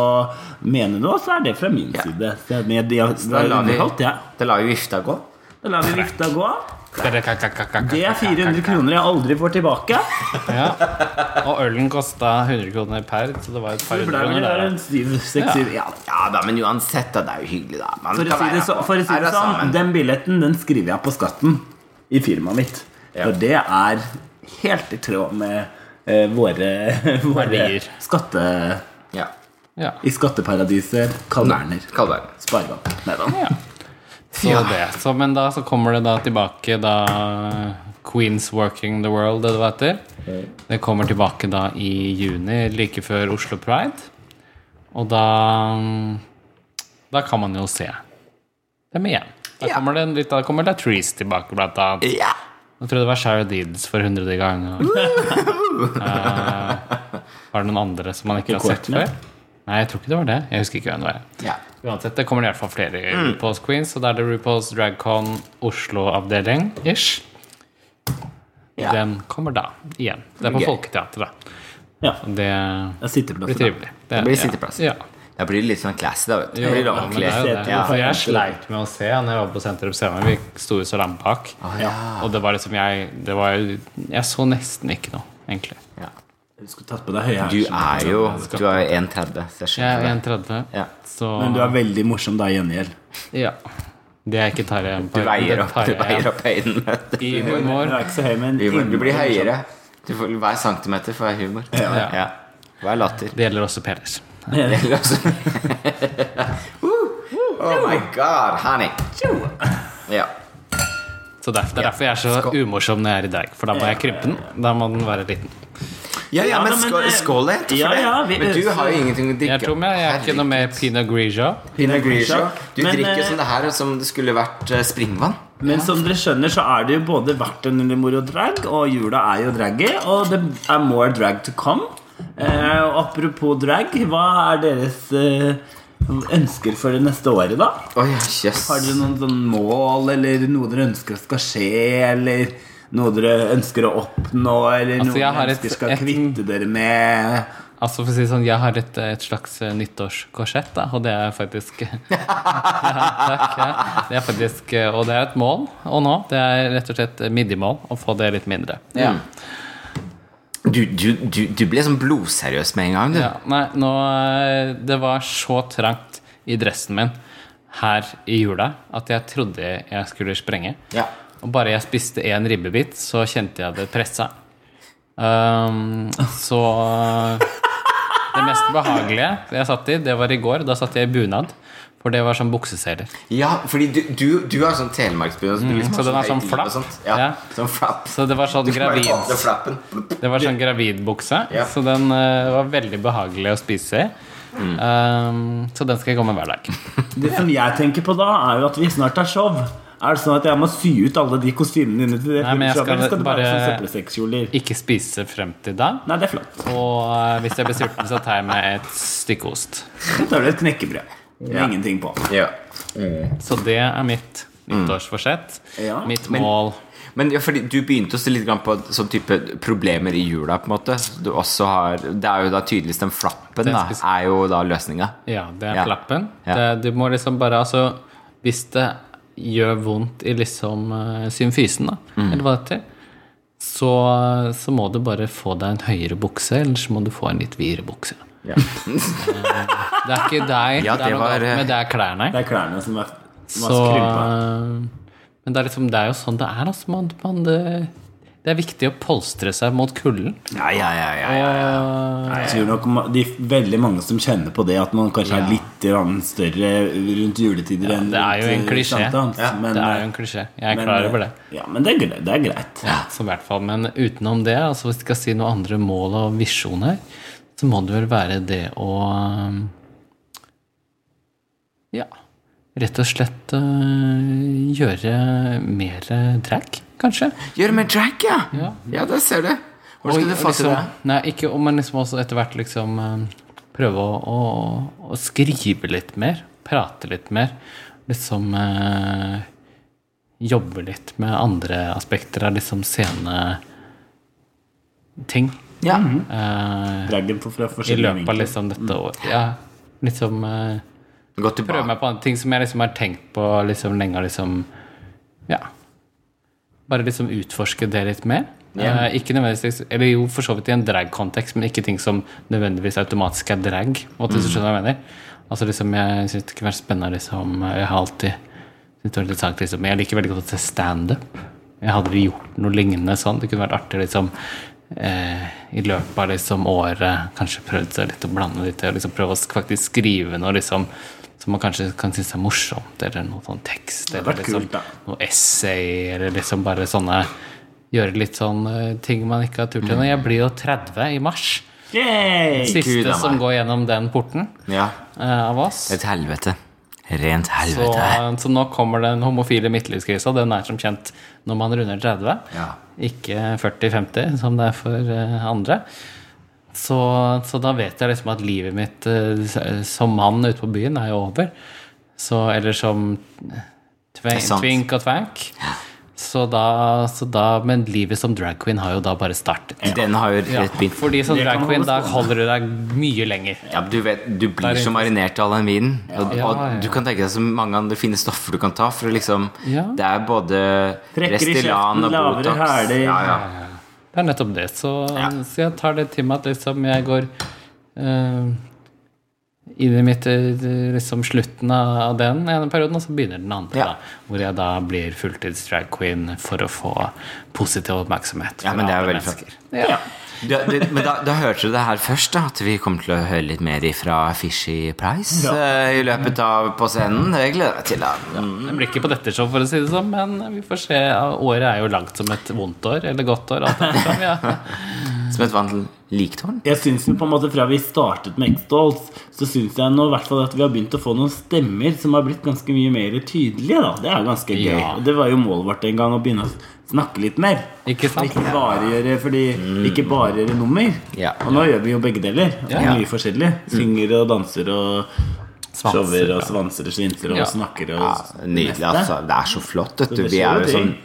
mene noe, så er det fra min side. Da lar vi vifta gå. Da lar vi vifta gå. Det er 400 kroner jeg aldri får tilbake. Ja. Og ølen kosta 100 kroner per, så det var et par hundre kroner der. ja. Ja da, men uansett, da, det er jo hyggelig, da. Man For å si det, så, for å si det sånn, den billetten den skriver jeg på skatten i firmaet mitt. Ja. For det er helt i tråd med uh, våre, våre skatte... Ja. Ja. I skatteparadiser. Kalverner. Sparebank. Nei da. Så Ja. det. Så, men da så kommer det da tilbake da Queens Working the World, det du heter. Det kommer tilbake da i juni, like før Oslo Pride. Og da Da kan man jo se dem igjen. Da Ja. kommer det litt Da kommer Latrice tilbake, blant annet. Ja. Jeg tror det var Shara Deeds for hundrede gang. og- Eh, var det noen andre som man ikke har sett før? Nei, jeg tror ikke det var det. Jeg husker ikke hvem det var. ja. Uansett, det kommer i hvert fall flere i RuPaul's Queens, og da er det RuPaul's Dragcon Oslo-avdeling ish. Ja. Den kommer da igjen. Det er på okay. Folketeatret. Ja. Det Det blir trivelig. Det blir sitteplass. Ja. Da blir det litt sånn classy, da. vet du. Jo, Det ja, men det er jo det. Ja. For jeg sleit med å se når jeg var på Sentrum Scene. Vi sto jo så langt bak. ja. Og det var liksom jeg det var, Jeg så nesten ikke noe, egentlig. Ja. Du skulle tatt på deg høye Du hæler. er jo Du er jo 1,30, så jeg Jeg er 1,30, Ja. så Men du er veldig morsom da, i gjengjeld. Ja. Det er ikke Tarjei. Du veier opp, du veier opp høyden. I Du humor. er ikke så høy, men Humor. Du blir høyere. Du får, hver centimeter får være humor. Ja. Ja. Hver latter. Det gjelder også Pellers. Eller altså- oh my god, honey. Ja. Så derfor, Det er derfor jeg er så umorsom når jeg er i drag. For da må jeg krympe den. Da må den være liten. Ja, ja, Ja, men men, skål, eh, skål litt ja, det. ja, vi- men du har jo ingenting å drikke. Jeg tror meg, jeg er ikke noe med pinot grigio. Pinot Grigio. Du Men, drikker eh, som det her som det skulle vært eh, springvann. Men som dere skjønner, så er det jo både verdt en moro drag, og jula er jo draggy, og det er more drag to come. Eh, og apropos drag, hva er deres eh, ønsker for det neste året, da? Oh, yes. Har dere noen sånn mål, eller noe dere ønsker skal skje, eller noe dere ønsker å oppnå, eller Altså, noe dere ønsker et- skal et- kvitte dere med? Altså for å si sånn, Jeg har et, et slags eh, nyttårskorsett, da, og det er faktisk ja, Takk. Ja. Det er faktisk eh, Og det er et mål å nå. Det er rett og slett midjemål å få det litt mindre. Ja. Du, du, du, du ble sånn blodseriøs med en gang, du. Ja, nei, nå eh, Det var så trangt i dressen min her i jula at jeg trodde jeg skulle sprenge. Ja. Og bare jeg spiste én ribbebit, så kjente jeg det pressa. Um, så Det mest behagelige jeg satt i, det var i går. Da satt jeg i bunad. For det var sånn bukseseler. Ja, fordi du, du, du har sånn telemarksbunad. så du liksom så den er sånn flapp. Ja, Ja. Sånn flapp. Så det var sånn gravid. Det var sånn gravidbukse, Ja. så den uh, var veldig behagelig å spise i. Mm. Um, så den skal jeg gå med hver dag. Det som jeg tenker på da, er jo at vi snart har show. Er det sånn at jeg må sy ut alle de kostymene dine til det Nei, men jeg skal skal bare sånn? Ikke spise frem til da. Nei, det er flott. Og eh, hvis jeg blir sulten, så tar jeg meg et stykke ost. Da tar du et knekkebrød. Ja. Ingenting på. Ja. Så det er mitt nyttårsforsett. Ja, Mitt mål Men ja, fordi du begynte å se litt på sånn type problemer i jula, på en måte. Du også har, det er jo da tydeligst den flappen, Den da, er jo da løsninga. Ja, det er Ja. flappen. Ja. Det, du må liksom bare Altså, hvis det gjør vondt i liksom uh, symfysen, da, Mm. eller hva det heter, så, så må du bare få deg en høyere bukse, eller så må du få en litt videre bukse. Ja. Det er ikke deg, Ja, det det er noe var, galt eh, med det er klærne. Det er klærne som er, som Så, er så, men det er, liksom, det er jo sånn det er. Altså, man, man, det, er viktig å polstre seg mot kulden. Ja, ja, ja, ja, ja. Jeg tror nok det de veldig mange som kjenner på det, at man kanskje er litt større rundt juletider enn det er jo en eh, klisjé. Ja, det er eh, jo en klisjé. Jeg er klar eh, over det. Ja, men det er greit. Er. Så i hvert fall, Men utenom det, altså hvis vi skal si noen andre mål og visjoner, så må det vel være det å um, Ja, rett og slett gjøre mer drag, kanskje. Gjøre mer drag, ja. Ja. Ja, der ser du. Hvor skal Og du fatte liksom, det? Nei, ikke om man liksom også etter hvert liksom øh, prøve å, å, å skrive litt mer. Prate litt mer. Liksom eh, Jobbe litt med andre aspekter av liksom sceneting. Ja. Eh, Dragen på fra I løpet av liksom dette året. Ja, liksom eh, Prøve meg på andre ting som jeg liksom har tenkt på liksom lenge. Liksom, ja. Bare liksom utforske det litt mer. Ja. Eh, ikke nødvendigvis Eller jo, for så vidt i en drag-kontekst, men ikke ting som nødvendigvis automatisk er drag. Måte, hvis du skjønner hva jeg mener. Altså liksom, Jeg syns det kunne vært spennende liksom, Jeg har alltid syntes det var litt sagt, liksom, Jeg liker veldig godt å se standup. Jeg hadde gjort noe lignende sånn. Det kunne vært artig liksom eh, i løpet av liksom året kanskje prøvd seg litt å blande litt og liksom prøve å faktisk skrive noe liksom som man kanskje kan synes er morsomt, eller noe sånn tekst, eller liksom kult, noe essay, eller liksom bare sånne Gjøre litt sånn eh, ting man ikke har turt til. Jeg blir jo 30 i mars. Yay! Siste Gud som går gjennom den porten Ja. uh, av oss. Et helvete. Rent helvete. så nå kommer den homofile midtlivskrisa. Den er som kjent når man runder 30. Ja. Ikke 40-50, som det er for uh, andre. Så, så da vet jeg liksom at livet mitt eh, som mann ute på byen er jo over. Så, eller som sant. twink og twank. Så da, så da, men livet som drag queen har jo da bare startet. Den har jo rett begynt. fordi som drag queen, da holder du deg mye lenger. Ja, du vet, du blir så marinert av all den vinen. Og, Ja, og du kan tenke deg så mange andre fine stoffer du kan ta for å liksom Ja. Det er både Restylane kjeften, og lavere Botox. hæler. Ja, ja. Det er nettopp det. Så, så jeg tar det til meg at liksom jeg går uh, inn i mitt eh, liksom slutten av den ene perioden, og så begynner den andre. Ja. Da, hvor jeg da blir fulltids drag queen for å få positiv oppmerksomhet. Ja, men det er veldig flott. Ja, Ja. Du, du, men da, da hørte du det her først, da. At vi kommer til å høre litt mer ifra Fishy Price Ja. uh, i løpet av på scenen. Det gleder jeg meg til. Det Mm. Blir ikke på dette show, for å si det sånn, men vi får se. Året er jo langt som et vondt år, eller godt år. Alt ettersom, ja. Som et vant liktårn. Jeg synes jo på en måte Fra vi startet med X-Dolls, så syns jeg nå i hvert fall at vi har begynt å få noen stemmer som har blitt ganske mye mer tydelige. da Det er jo ganske gøy. Ja. Det var jo målet vårt en gang, å begynne å snakke litt mer. Ikke sant? Ikke bare gjøre fordi Ikke bare gjøre nummer. Ja. Og nå gjør vi jo begge deler. Ja. Mye forskjellig. Synger og danser og Svanser, shower og svanser og svinser og Ja. snakker og Ja, nydelig, altså. Det er så flott, vet du. Vi er jo sånn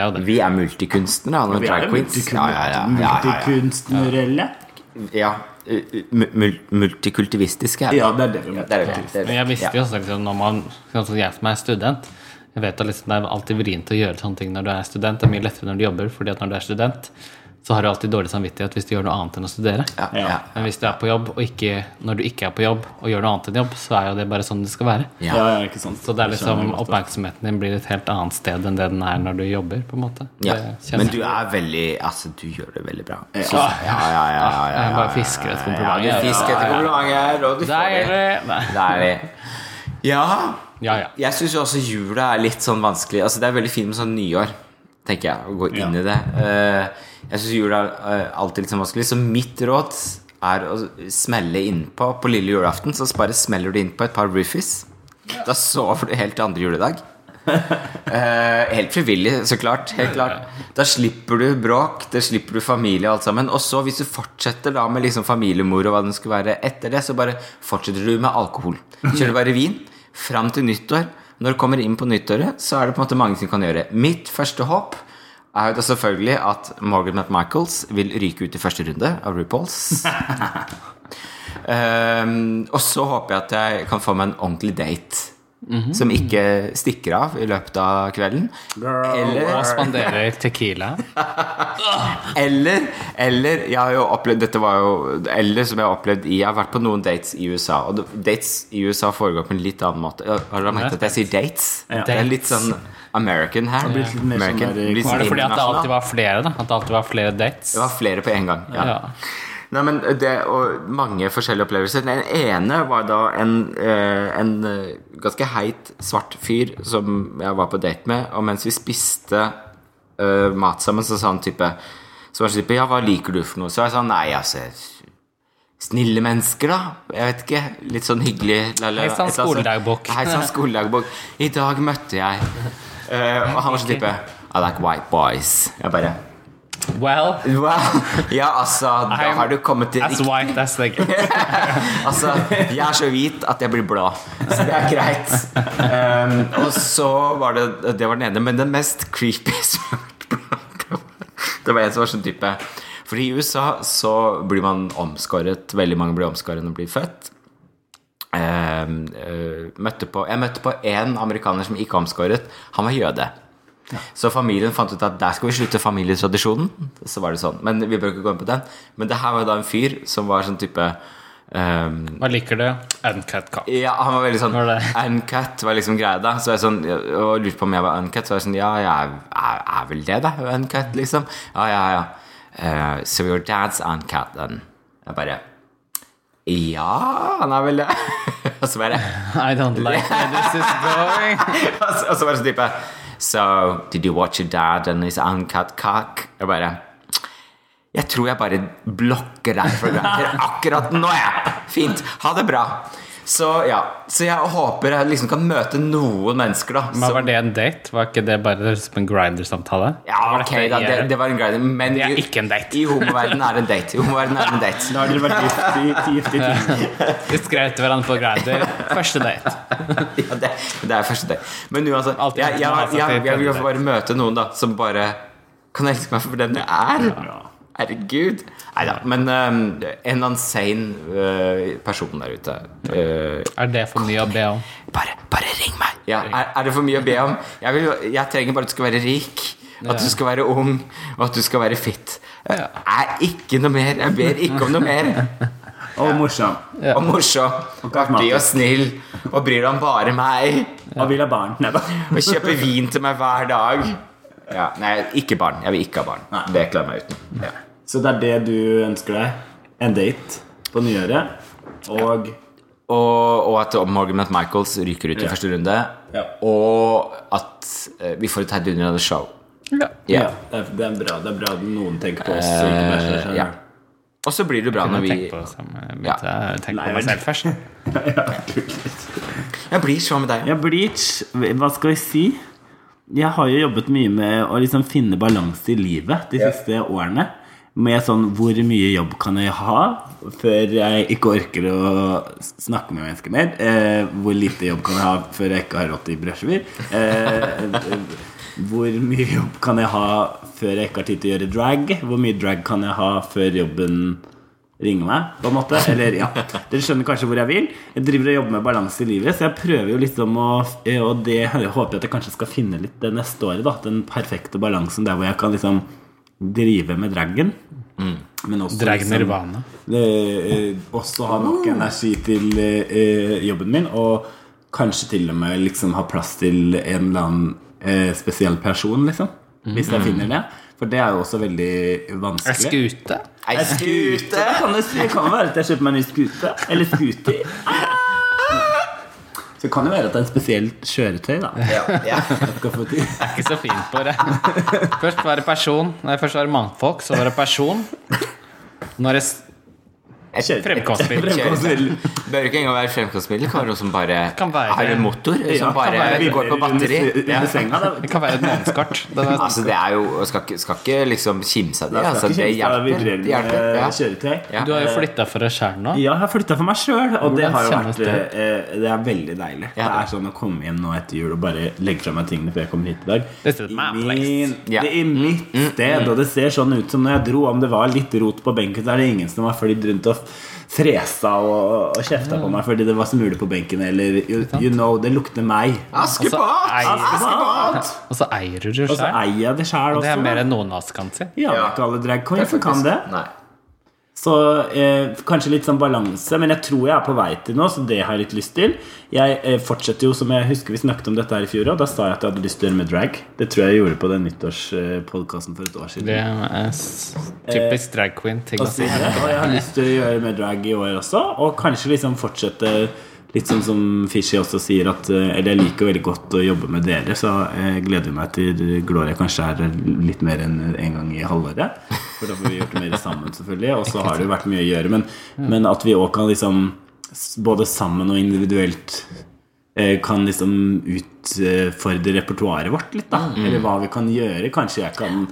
er det. Vi er multikunstnere, Vi er queens. Ja, multikunstnerelle. ja. Mul multikultivistiske. Ja, det er det vi Det er Men jeg visste jo også liksom, når man sånn som Jeg som er student Jeg vet at liksom, Det er alltid vrient å gjøre sånne ting når du er student. Det er mye lettere når du jobber, fordi at når du er student, så har du alltid dårlig samvittighet hvis du gjør noe annet enn å studere. Ja, Ja. Men hvis du er på jobb, og ikke når du ikke er på jobb og gjør noe annet enn jobb, så er jo det bare sånn det skal være. Ja. Ja, ja, ikke sant. Så det er liksom oppmerksomheten din blir et helt annet sted enn det den er når du jobber, på en måte. Ja. Det Men du er veldig Altså, du gjør det veldig bra. Ja. Ja, ja, ja, ja, ja, ja, Jeg bare fisker etter Ja, komplimenter. du fisker etter komplimenter, og du får det. Ja. Ja, ja. Jeg syns jo også jula er litt sånn vanskelig. Altså Det er veldig fint med sånn nyår, tenker jeg, å gå inn Ja. i det. Eh, jeg syns jul er eh, alltid litt sånn vanskelig. Så mitt råd er å smelle innpå på lille julaften. Så bare smeller du innpå et par roofies. Da sover du helt til andre juledag. Eh, helt frivillig, så klart. Helt klart. Da slipper du bråk, da slipper du familie og alt sammen. Og så, hvis du fortsetter da med liksom familiemor og hva den skulle være etter det, så bare fortsetter du med alkohol. Kjører bare vin fram til nyttår. Når du kommer inn på nyttåret, så er det på en måte mange ting kan gjøre. Mitt første håp er jo selvfølgelig at Morgan McMichaels vil ryke ut i første runde av RuPauls. um, og så håper jeg at jeg kan få meg en ordentlig date. Som ikke stikker av i løpet av kvelden. Eller, Og spanderer tequila. eller, eller Jeg har jo opplevd Dette var jo Eller som jeg har opplevd Jeg har vært på noen dates i USA. Og dates i USA foregår på en litt annen måte. Har dere merket at jeg sier dates? Ja. Det er litt sånn American her. Ja. sånn American, der- Var det sånn fordi at det alltid var flere, da? At det alltid var flere dates? Det var flere på en gang. Ja. Ja. Nei, men det, og mange forskjellige opplevelser. Den ene var da en, eh, en eh, ganske heit, svart fyr som jeg var på date med. Og mens vi spiste uh, mat sammen, så sa han type Så var det type Ja, hva liker du for noe? Så jeg sa nei, altså Snille mennesker, da. Jeg vet ikke. Litt sånn hyggelig. Hei sann, skoledagbok. Hei sann, skoledagbok. I dag møtte jeg uh, Og han var sånn type I like white boys. Jeg bare Well, well Ja, altså, da I'm har du kommet til as white as they get. Altså, jeg er så hvit at jeg blir blå. Så det er greit. Um, og så var det Det var den ene, men den mest creepy Det var en som var sånn type For i USA så blir man omskåret. Veldig mange blir omskåret når de blir født. Um, uh, møtte på, jeg møtte på en amerikaner som ikke omskåret. Han var jøde. Så familien fant ut at der skal vi slutte familietradisjonen. Så var det sånn. Men vi bør ikke gå inn på den. Men det her var da en fyr som var sånn type um, Hva liker du? Uncut cock. ja, han var veldig sånn Var det? Uncut var liksom greia da. Så jeg sånn, og lurte på om jeg var uncut. Så var jeg sånn Ja, jeg er, er, er vel det, da. Uncut, liksom. Ja, ja, ja. Uh, so your dad's uncut, then. Jeg bare Ja, han er vel det. og så bare I don't like where this is going. og så, bare så var det sånn type So, did you watch your dad and his uncut cock? Jeg bare Jeg tror jeg bare blokker deg for granter akkurat nå, jeg. Fint. Ha det bra. Så ja, så jeg håper jeg liksom kan møte noen mennesker, da. Men Var det en date? Var ikke det bare som en grinder-samtale? ja, ok, da, det, det var en grinder, men Det er i- ikke en date. I homoverdenen er det en date. I homoverdenen er det en date. Da har dere vært gift i, gift i ti Vi skrev til hverandre på grinder. Første date. Ja, det, det er første date. Men uansett, altså, jeg, jeg, jeg, jeg, vil bare møte noen da som bare kan elske meg for den jeg er. Herregud. Nei da. Men um, en eller annen sane uh, person der ute uh, Er det for mye å be om? bare, bare ring meg! Ja, er, er det for mye å be om? Jeg, vil, jeg trenger bare at du skal være rik, at du skal være ung, og at du skal være fit. Jeg er ikke noe mer. Jeg ber ikke om noe mer. Og morsom. Ja. Og morsom, og artig og snill, og bryr deg om bare meg. Og vil ha barn. Og kjøper vin til meg hver dag. Ja, nei, ikke barn. Jeg vil ikke ha barn. Nei. Det klarer jeg meg uten. Ja. Så det er det du ønsker deg? En date på nyåret? Og Og, og at Morgan McMichaels ryker ut i Ja. første runde. Ja. Og at eh, vi får et heidundrende show. Ja. Ja, det er, det er bra. Det er bra at noen tenker på oss. selv. ja. Og så blir det bra når vi Tenk på, tenke Nei, på meg selv først. Jeg blir så med deg. Ja, Bleach, hva skal jeg si? Jeg har jo jobbet mye med å liksom finne balanse i livet de siste årene. Med sånn hvor mye jobb kan jeg ha før jeg ikke orker å snakke med mennesker mer? Eh, hvor lite jobb kan jeg ha før jeg ikke har råd til brødskiver? Eh, hvor mye jobb kan jeg ha før jeg ikke har tid til å gjøre drag? Hvor mye drag kan jeg ha før jobben ringer meg? på en måte Eller ja, Dere skjønner kanskje hvor jeg vil. Jeg driver og jobber med balanse i livet, så jeg prøver jo liksom å Og det håper jeg at jeg kanskje skal finne litt det neste året. da Den perfekte balansen der hvor jeg kan liksom drive med dragen. Men også Drag liksom- nirvana. eh, også ha nok energi til eh, jobben min, og kanskje til og med liksom ha plass til en eller annen eh, spesiell person, liksom. Hvis jeg finner det. For det er jo også veldig vanskelig. Ei skute? Ei skute! Kan, det, det kan være at jeg kjøper meg en ny skute. Eller scooter. Så det kan jo være at det er et spesielt kjøretøy, da. Ja, ja. Jeg er. Ikke så fint på det. Først var det person, nei, først var det mannfolk, så var det person. Nå er det Fremkomstmiddel. Bør ikke engang være fremkomstmiddel. Kan være noe som bare være- har en motor, som Ja, som bare være går på batteri. Senga. Det kan være et månedskart. Altså, det er jo Skal ikke, skal ikke liksom kimse av det. Altså, det hjelper. Det hjelper. Ja. Ja. Du har jo flytta for deg sjæl nå. Ja, jeg har flytta for meg sjøl, og det har jo vært det? eh, Det er veldig deilig. Ja. Det er sånn å komme hjem nå etter jul og bare legge fra meg tingene før jeg kommer hit i dag. I min, Ja. det er mitt sted, og det ser sånn ut som når jeg dro. Om det var litt rot på benken, så er det ingen som har flydd rundt og fresa og, og kjefta på meg fordi det var smuler på benken, eller you, you know, det lukter meg. Askepott! Askepott! Og så eier du det Og så eier jeg det sjæl Det er mer enn noen av oss kan si. Ja, ikke alle drag queens kan det. Nei. Så eh, kanskje litt sånn balanse, men jeg tror jeg er på vei til noe, så det har jeg litt lyst til. Jeg eh, fortsetter jo, som jeg husker vi snakket om dette her i fjor, og da sa jeg at jeg hadde lyst til å gjøre med drag. Det tror jeg jeg gjorde på den nyttårspodkasten for et år siden. Det er typisk drag queen-ting å si. og jeg har lyst til å gjøre med drag i år også, og kanskje liksom fortsette Litt sånn som Fishy også sier, at eh, eller jeg liker veldig godt å jobbe med dere, så jeg gleder meg til Gloria kanskje er litt mer enn en gang i halvåret. For da får vi gjort mer sammen, selvfølgelig. Og så har det jo vært mye å gjøre. Men, men at vi òg kan liksom både sammen og individuelt eh, kan liksom utfordre repertoaret vårt litt, da. Eller hva vi kan gjøre. Kanskje jeg kan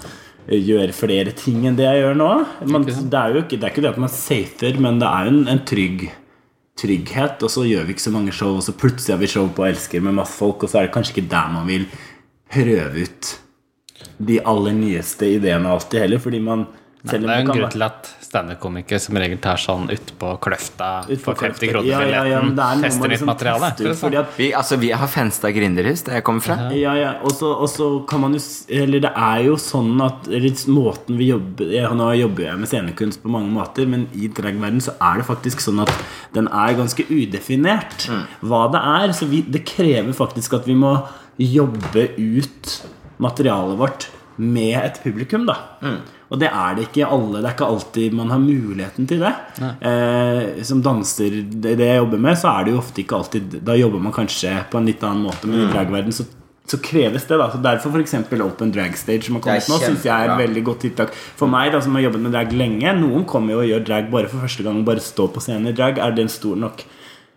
eh, gjøre flere ting enn det jeg gjør nå. Man, det, er jo ikke, det er ikke det at man safer, men det er jo en, en trygg trygghet. Og så gjør vi ikke så mange show, og så plutselig har vi show på Elsker med masse folk, og så er det kanskje ikke der man vil prøve ut de aller nyeste ideene alltid heller, fordi man Det er jo en grunn til at standup-komikere som regel tar sånn utpå kløfta Ut for 50 kroner ja, ja, ja, er med nytt liksom materiale. ut, at Vi, altså, vi har Fenstad Gründerhus, der jeg kommer fra. Ja, ja, og så, og så kan man jo Eller det er jo sånn at eller måten vi jobber ja, Nå jobber jeg med scenekunst på mange måter, men i dragverden så er det faktisk sånn at den er ganske udefinert hva det er. Så vi, det krever faktisk at vi må jobbe ut materialet vårt med et publikum, da. Og det er det ikke alle. Det er ikke alltid man har muligheten til det. Eh, som danser, det, det jeg jobber med, så er det jo ofte ikke alltid Da jobber man kanskje på en litt annen måte, men i dragverden så, så kreves det. da Så Derfor f.eks. Open Drag Stage som har kommet nå, syns jeg er et veldig godt tiltak. For meg da som har jobbet med drag lenge Noen kommer jo og gjør drag bare for første gang. Bare stå på scenen i drag. Er det en stor nok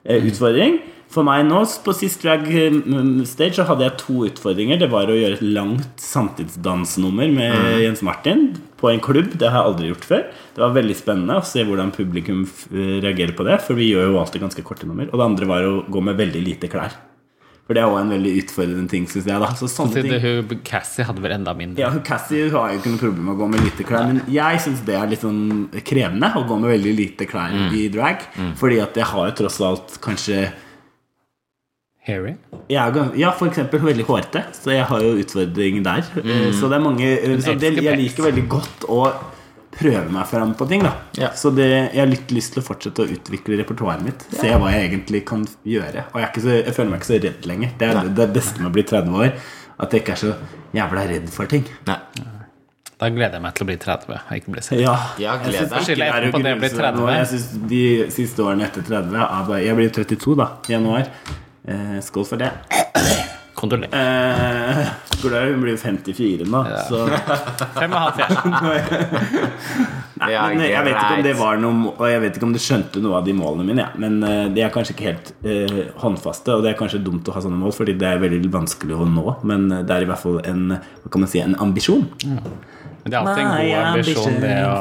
eh, utfordring. For meg nå, på sist drag mm, stage, så hadde jeg to utfordringer. Det var å gjøre et langt samtidsdansnummer med Jens Martin på en klubb. Det har jeg aldri gjort før. Det var veldig spennende å se hvordan publikum reagerer på det. For vi gjør jo alltid ganske korte nummer. Og det andre var å gå med veldig lite klær. For det er også en veldig utfordrende ting, syns jeg. da Så sånne ting hun Cassie hadde vel enda mindre. ja, hun Cassie hun har jo ikke noe problem med å gå med lite klær, men jeg syns det er litt sånn krevende å gå med veldig lite klær i drag. Fordi at jeg har jo tross alt kanskje Harry. jeg er, Ja, for eksempel veldig hårete, så jeg har jo utfordring der. Mm. Så det er mange eh, så det, Jeg liker veldig godt å prøve meg fram på ting, da. Ja. Så det, jeg har litt lyst til å fortsette å utvikle repertoaret mitt. Se hva jeg egentlig kan gjøre. Og jeg, er ikke så, jeg føler meg ikke så redd lenger. Det er det beste med å bli 30 år. At jeg ikke er så jævla redd for ting. Nei. Da gleder jeg meg til å bli 30 og ikke bli 60. Ja, Ja, jeg det er jeg. 30? Jeg synes de siste årene etter 30 er Jeg blir 32 da, i januar. Eh, skål for det. Kondolerer. Eh, Glad hun blir 54 nå, Ja. så Fem og halv fjerde. Nei, men jeg vet ikke om det var noe Og jeg vet ikke om du skjønte noe av de målene mine. Ja. Men eh, de er kanskje ikke helt eh, håndfaste, og det er kanskje dumt å ha sånne mål, fordi det er veldig vanskelig å nå. Men eh, det er i hvert fall en Hva kan man si, en ambisjon. Men det er alltid en god ambisjon. det å,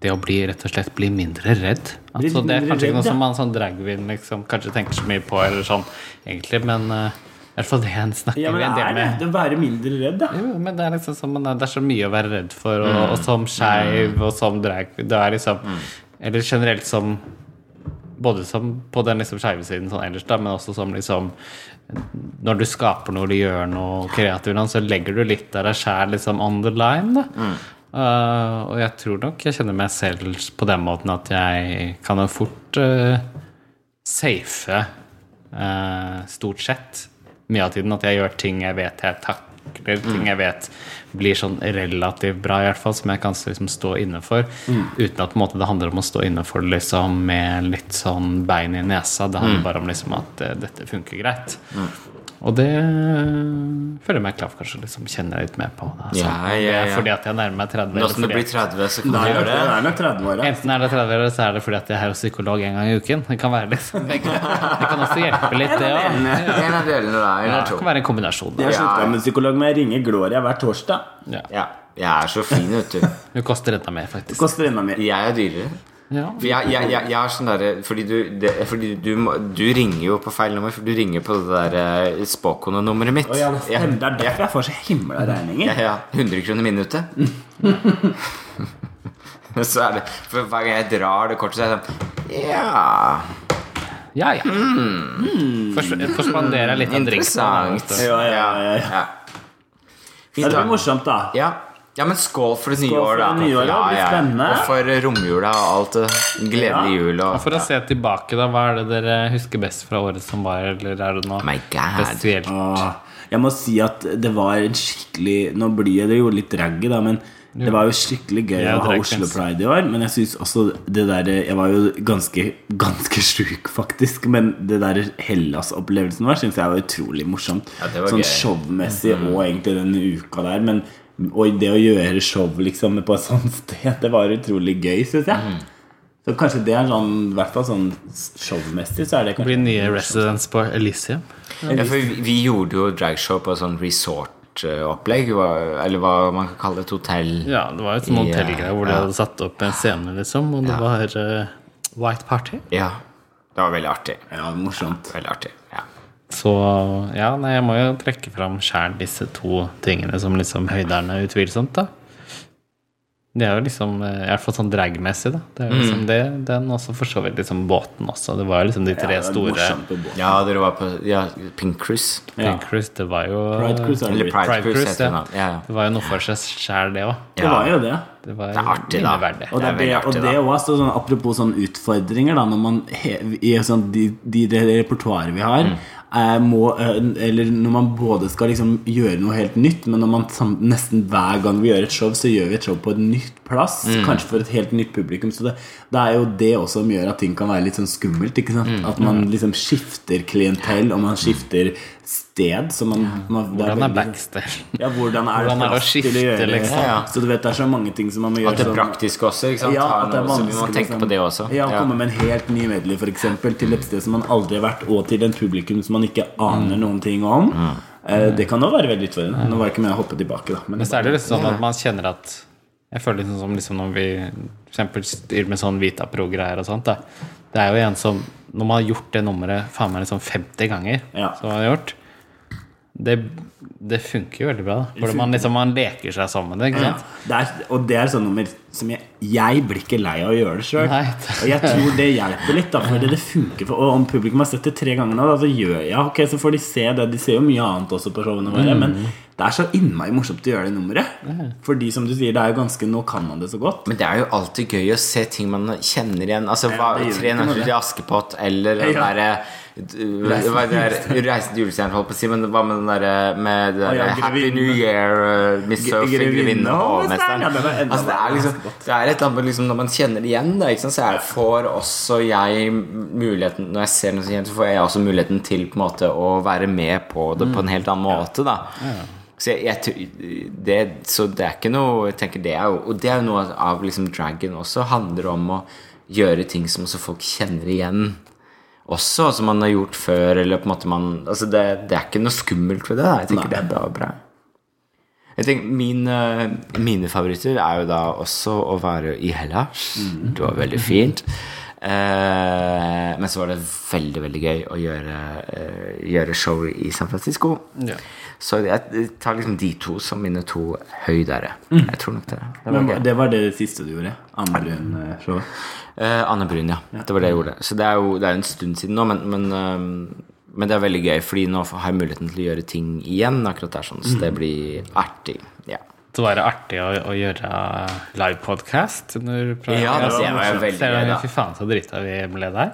det å bli rett og slett bli mindre redd. Altså, det er kanskje ikke noe som man sånn dragvin liksom, kanskje tenker så mye på, eller sånn egentlig, men uh, i hvert fall det en snakker Ja, men en det del er det. med. Det å være mindre redd, da. Jo, men det er liksom som, det er så mye å være redd for, og, og som skeiv, og som drag Det er liksom Eller generelt som Både som på den liksom skeive siden sånn ellers, da, men også som liksom Når du skaper noe eller gjør noe kreativt, så legger du litt av deg sjæl liksom on the line. Da. Uh, og jeg tror nok jeg kjenner meg selv på den måten at jeg kan jo fort uh, safe uh, stort sett mye av tiden. At jeg gjør ting jeg vet jeg takler, ting jeg vet blir sånn relativt bra, i hvert fall, som jeg kan liksom stå inne for. Uten at måte, det handler om å stå inne for liksom, med litt sånn bein i nesa. Det handler bare om liksom, at dette funker greit. Og det øh, føler jeg meg klar for kanskje å liksom kjenne litt mer på. Altså, Så Ja, det ja, er ja. fordi at jeg nærmer meg 30. Nå som du blir 30, så kan Det du gjøre det det. er nok 30 år, ja. Enten er det 30 eller så er det fordi at jeg er hos psykolog en gang i uken. Det kan være liksom Det kan, også hjelpe litt, det òg. Det kan være en kombinasjon. Jeg Da. har slutta med psykolog, men jeg ringer Gloria hver torsdag. Ja. Ja, jeg er så fin, vet du. Det koster enda mer, faktisk. Koster enda mer. Jeg er dyrere. Ja. For jeg, jeg, jeg, jeg har sånn derre Fordi, du, det, fordi du, du ringer jo på feil nummer, for du ringer på det der uh, spåkonenummeret mitt. Oh, ja, det er derfor jeg får så himla regninger. Ja, ja. 100 kroner minuttet. så er det For hver gang jeg drar det kortet, så er det sånn Ja Ja, ja. Fors- Forspanderer litt av. Interessant. Ja, ja, ja, ja. Fint, Ja, det blir morsomt, da. Ja. Ja, men skål for det nye Skål for år, da. det nye året, det blir spennende. Og for romjula og alt. Gledelig jul og For å se tilbake, da, hva er det dere husker best fra året som var, eller er det noe My God. spesielt? Åh, jeg må si at det var en skikkelig Nå blir det jo litt draggy, da, men det var jo skikkelig gøy Ja, å ha Oslo. Pride i år. Men jeg synes også det der Jeg var jo ganske, ganske sjuk, faktisk. Men det der Hellas-opplevelsen vår syns jeg var utrolig morsomt. Ja, var sånn showmessig mm -hmm. og egentlig denne uka der. Men og det å gjøre show liksom på et sånt sted, det var utrolig gøy, syns jeg. Mm. Så kanskje det er sånn, i hvert fall sånn showmessig, så er det kanskje blir nye residents på Elysium. Ja, for vi, gjorde jo dragshow på sånn resort-opplegg, eller hva man kan kalle et hotell. Ja, det var et sånt Ja, hotellgreie hvor de ja. hadde satt opp en scene, liksom, og det Ja. var uh, White Party. Ja. Det var veldig artig. Ja, morsomt. Veldig artig. Ja. Så ja, nei, jeg må jo trekke fram sjæl disse to tingene som liksom høyderne, utvilsomt, da. Det er jo liksom eh, I hvert fall sånn dragmessig, da. Det er jo liksom det, den også for så vidt liksom båten også. Det var jo liksom de tre Ja, det store ja, dere var på ja, Pink Cruise. Ja. Pink Cruise. Det var jo Pride Cruise er Eller. Pride, Pride Cruise, Cruise, heter det ja. nå. Ja, ja. Det var jo noe for seg sjæl, det òg. Det var jo det. Det var Det er artig, da. Verdig. Og det, Det er det, veldig og det da. også, sånn, apropos sånne utfordringer, da, når man he, i sånn, de, de, det repertoaret vi har Mm. Må, eh, Eller når man både skal liksom gjøre noe helt nytt, men når man nesten hver gang vi gjør et show, så gjør vi et show på et nytt plass. Mm. Kanskje for et helt nytt publikum. Så det, det er jo det også som gjør at ting kan være litt sånn skummelt. Ikke sant? Mm. At man liksom skifter klientell, og man skifter sted som man, man Hvordan er veldig- backstage? Ja, hvordan er Hvordan det å plass til å skifte, gjøre liksom? Ja, ja. Så du vet, det er så mange ting som man må gjøre At det er sånn- praktisk også, ikke sant? Ja, at det er vanskelig, så vi må tenke liksom. på det også. Ja, å komme med en helt ny medley for eksempel, til et sted som man aldri har vært, og til en publikum som man ikke aner Mm. noen ting om. Eh, Det kan da være veldig utfordrende. Nå var det ikke med å hoppe tilbake, da. Men Men så er det litt sånn at man kjenner at Jeg føler liksom som liksom når vi for styrer med sånn Vitapro-greier og sånt. Da. Det er jo en som Når man har gjort det nummeret faen meg liksom 50 ganger, Ja. som man har gjort det, det funker jo veldig bra. Hvor man liksom man leker seg sammen med det. Ikke Ja, det er, og det er sånn nummer som jeg, jeg blir ikke lei av å gjøre det sjøl. Og jeg tror det hjelper litt, da, for det, det funker. For, og om publikum har sett det tre ganger nå, da, så gjør jeg ok, så får de se det. De ser jo mye annet også på showene våre, Mm. men det er så innmari morsomt å gjøre det nummeret. Fordi som du sier, det er jo ganske Nå kan man det så godt. Men det er jo alltid gøy å se ting man kjenner igjen. Altså hva, Tre nøtter til Askepott eller den Ja. derre der- Reisen til julestjernen, holdt på å si, men hva med den derre med det Å, Happy. New Year, uh, Miss Sophie, grevinne og hovmesteren? Det Altså, det, er liksom, det er et eller annet liksom, Når man kjenner det igjen, da, så jeg får også jeg muligheten Når jeg ser noe så kjent, så får jeg også muligheten til på en måte å være med på det på en helt annen måte. da så, jeg, jeg, det, så det er ikke noe Jeg tenker det er jo Og det er jo noe av liksom dragon også handler om å gjøre ting som også folk kjenner igjen. Også som man har gjort før, eller på en måte man Altså det, det er ikke noe skummelt ved det. Da. Jeg tenker Nei. det er bra. bra. Jeg tenker mine, mine favoritter er jo da også å være i Hellas. Mm. Det var veldig fint. Eh, men så var det veldig, veldig gøy å gjøre, eh, gjøre show i San Francisco. Ja. Så jeg tar liksom de to som mine to høydere. Jeg tror nok det. Det var Men det var det siste du gjorde? andre Brun-showet? Eh, Anne Brun, ja. Det var det jeg gjorde. Så det er jo det er en stund siden nå, men, men, eh, men det er veldig gøy, fordi nå har jeg muligheten til å gjøre ting igjen. Akkurat der sånn, Så det blir artig. Ja. Så var det artig å, å gjøre livepodkast Ja, det var jeg veldig gøy. Fy faen, så drita vi ble der.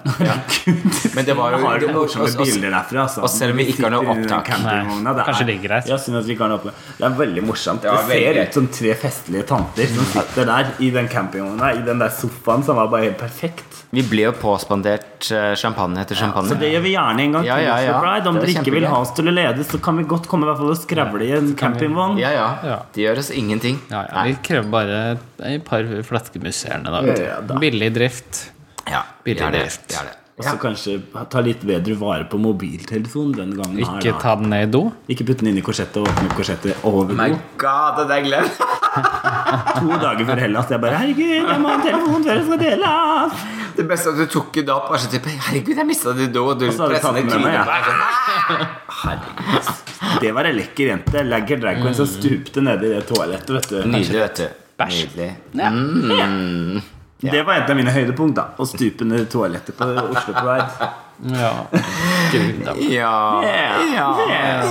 Men det var jo Har du det- morsomme bilder derfra? Altså. og selv om vi ikke har noe opptak. Nei, det Kanskje er- det ligger. Jeg synes at vi ikke har noe opptak. Det er veldig morsomt. Det, det ser veldig ut som tre festlige tanter som sitter der i den campingvogna, i den der sofaen som var bare helt perfekt. Vi ble jo påspandert eh, champagne etter champagne. Så det gjør vi gjerne en gang til. ja, ja. Pride. Om Det er dere ikke vil ha oss til å lede, så kan vi godt komme i hvert fall og skravle i en campingvogn. Ja, ja. Ja. Det gjør oss ingenting. Ja, ja, vi krever bare et par flasker. Ja, ja. Billig drift. Ja, Billig er det. drift. Vi er det. Og så kanskje ta litt bedre vare på mobiltelefonen den gangen. Ikke her, ta den ned i do. Ikke putte den inn i korsettet og åpne korsettet over My god, det er glemt! To dager før Hellas. Jeg bare 'Herregud, jeg må ha en telefon før jeg skal dele'. Det beste at du tok det opp og så type Herregud, jeg mista det do Og du presset i den med meg, trynet. ja. Det var ei lekker jente. Lagger drag queen som stupte nedi det toalettet, vet du. Nydelig, vet du. Bæsj. Nydelig. Mm. Det var et av mine høydepunkt. da Å stupe ned i toalettet på Oslo Pride. Ja. Gud. Ja, ja,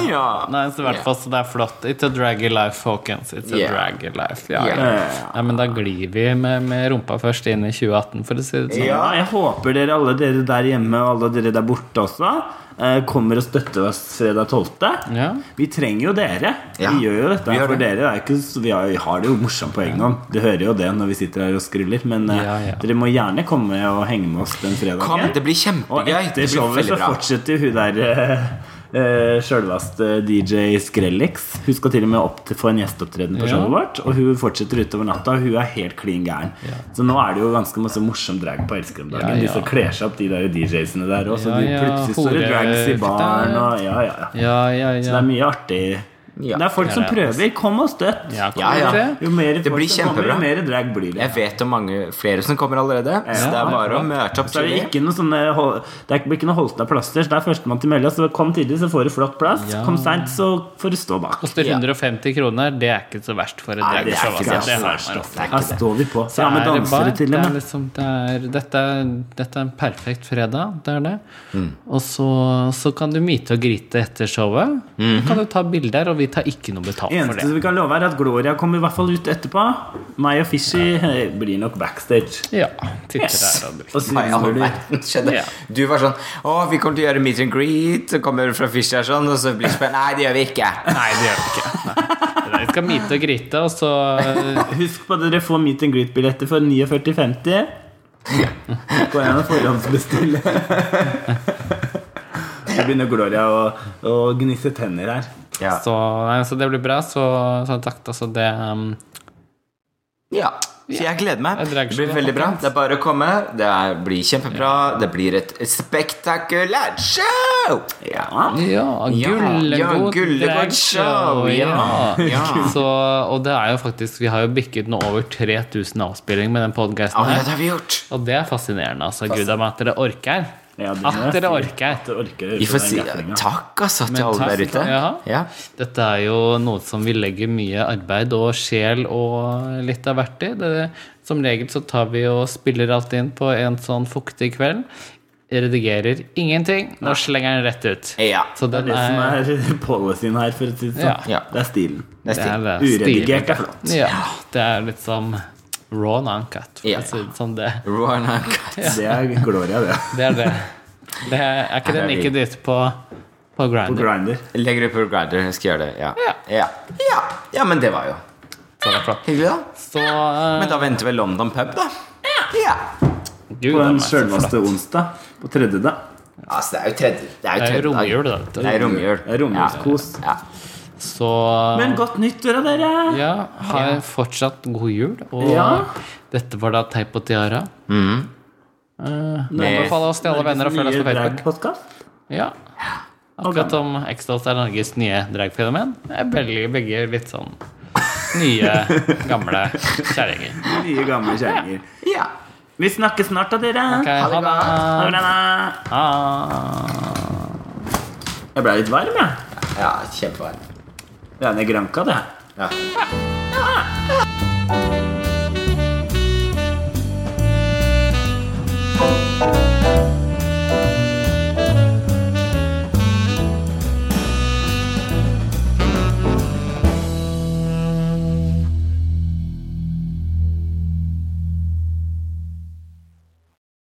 ja. Nei, så i hvert fall så det er flott. It's a draggy life, folkens. It's a Yeah. draggy life. Ja, Yeah. ja. Nei, men da glir vi med, med rumpa først inn i 2018, for å si det sånn. Ja, jeg håper dere alle dere der hjemme og alle dere der borte også kommer og støtter oss fredag 12. Ja. Vi trenger jo dere. Ja, Vi gjør jo dette vi gjør for det. dere. Er ikke, vi har, vi har det jo morsomt på egen hånd. Du hører jo det når vi sitter her og skruller. Men eh, Ja, ja. dere må gjerne komme og henge med oss den fredagen. Kom, det blir Og kjempegøy. etter Det showet så fortsetter jo hun der uh, sjølveste DJ Skrellex. Hun skal til og med opp til, få en gjesteopptreden på showet vårt. Og hun fortsetter utover natta. Og hun er helt klin gæren. Så nå er det jo ganske masse morsom drag på Elsker om dagen. De som kler seg opp, de der DJ-ene der òg. Så de plutselig står det drags i baren og ja, ja, ja. Ja, ja, Så det er mye artig. Ja. Det er folk som det er prøver. Kom og støtt! Ja, kom Ja, ja. det. Jo mer Det folk blir som kommer, jo mer drag blir det. Jeg vet om mange flere som kommer allerede, så det er bare å møte opp Så er det ikke noe sånne Det er ikke- blir ikke noe plasser plaster. Så det er førstemann til mølla. Så kom tidlig, så får du flott plass. Ja. Kom seint, så får du stå bak. Koster 150 kroner. Det er ikke så verst for et det dragshow. Det verst, altså. Her står vi på. Så med det bare- dansere til og det er med. liksom, det er, dette, er, dette er en perfekt fredag. Det er det. Mm. Og så, så kan du myte og grite etter showet. Så kan du ta bilder, og vi tar ikke noe betalt for det. Eneste vi kan love, er at Gloria kommer i hvert fall ut etterpå. Meg og Fishy eh, blir nok backstage. Ja. Sitter Yes. der? Ja. Du var sånn Å, vi kommer til å gjøre meet and greet. Så kommer fra Fischer sånn, og så blir det spennende. Nei, det gjør vi ikke. Nei, det gjør vi ikke. Nei. Vi skal meete og grite, og så Husk på at dere får meet and greet-billetter for 49,50. Gå igjen og forhåndsbestille. Så begynner Gloria å, å gnisse tenner her. Ja. Så, nei, så det blir bra. Så, så takk. Altså det um, ja. Så jeg gleder meg. Det blir veldig bra. Det er bare å komme. Det blir kjempebra. Det blir et spektakulært show! Ja. Ja, Ja, ja, gullegodt show, ja, ja. Så, og det er jo faktisk Vi har jo bikket nå over 3000 avspillinger med den podcasten Ja, her. det har vi gjort. Og det er fascinerende. altså Gud a meg at dere orker. Ja, At dere orker. At dere orker Vi får si takk altså, til Men alle der ute. ja. Ja. Dette er jo noe som vi legger mye arbeid og sjel og litt av hvert i. Det, som regel så tar vi og spiller alt inn på en sånn fuktig kveld. Redigerer ingenting og slenger den rett ut. Ja. Så Det er det er... som er, policyen her, for å si det sånn. Ja. Ja. Det er stilen. Det er det er det. Uredigert er flott. Ja, det er litt som raw and uncut. For Ja. å si det sånn det. Raw and uncut. Det er Gloria, det. Det er det. det er, er ikke den ikke ditt på, på? Grinder. Legger du på Grindr. Jeg skal gjøre det. Ja. Ja. Ja. ja. ja, men det var jo Så det flott. hyggelig, da. Så uh, Men da venter vel London pub, da. Ja. Gud, På den sjølvaste onsdag. På tredje, da. Altså, det er jo tredje Det er jo Det er romjul, da. Det er romjul. Det romjulskos. Ja. Ja. Så Men godt nyttår av dere! Ja, Ha ja. fortsatt god jul. Og Ja. dette var da Teip og Tiara. Mm. Uh, Anbefaler oss til alle venner å følge oss på Facebook. Ja. Akkurat som X-Dolls er Norges nye dragfenomen. Jeg begge litt sånn nye, gamle kjerringer. Nye, gamle kjerringer. ja. Vi snakkes snart, da, dere. Okay, ha det. Ha det bra. Jeg ble litt varm, jeg. ja kjempevarm. Det er Negranca, det. Ja. Ah!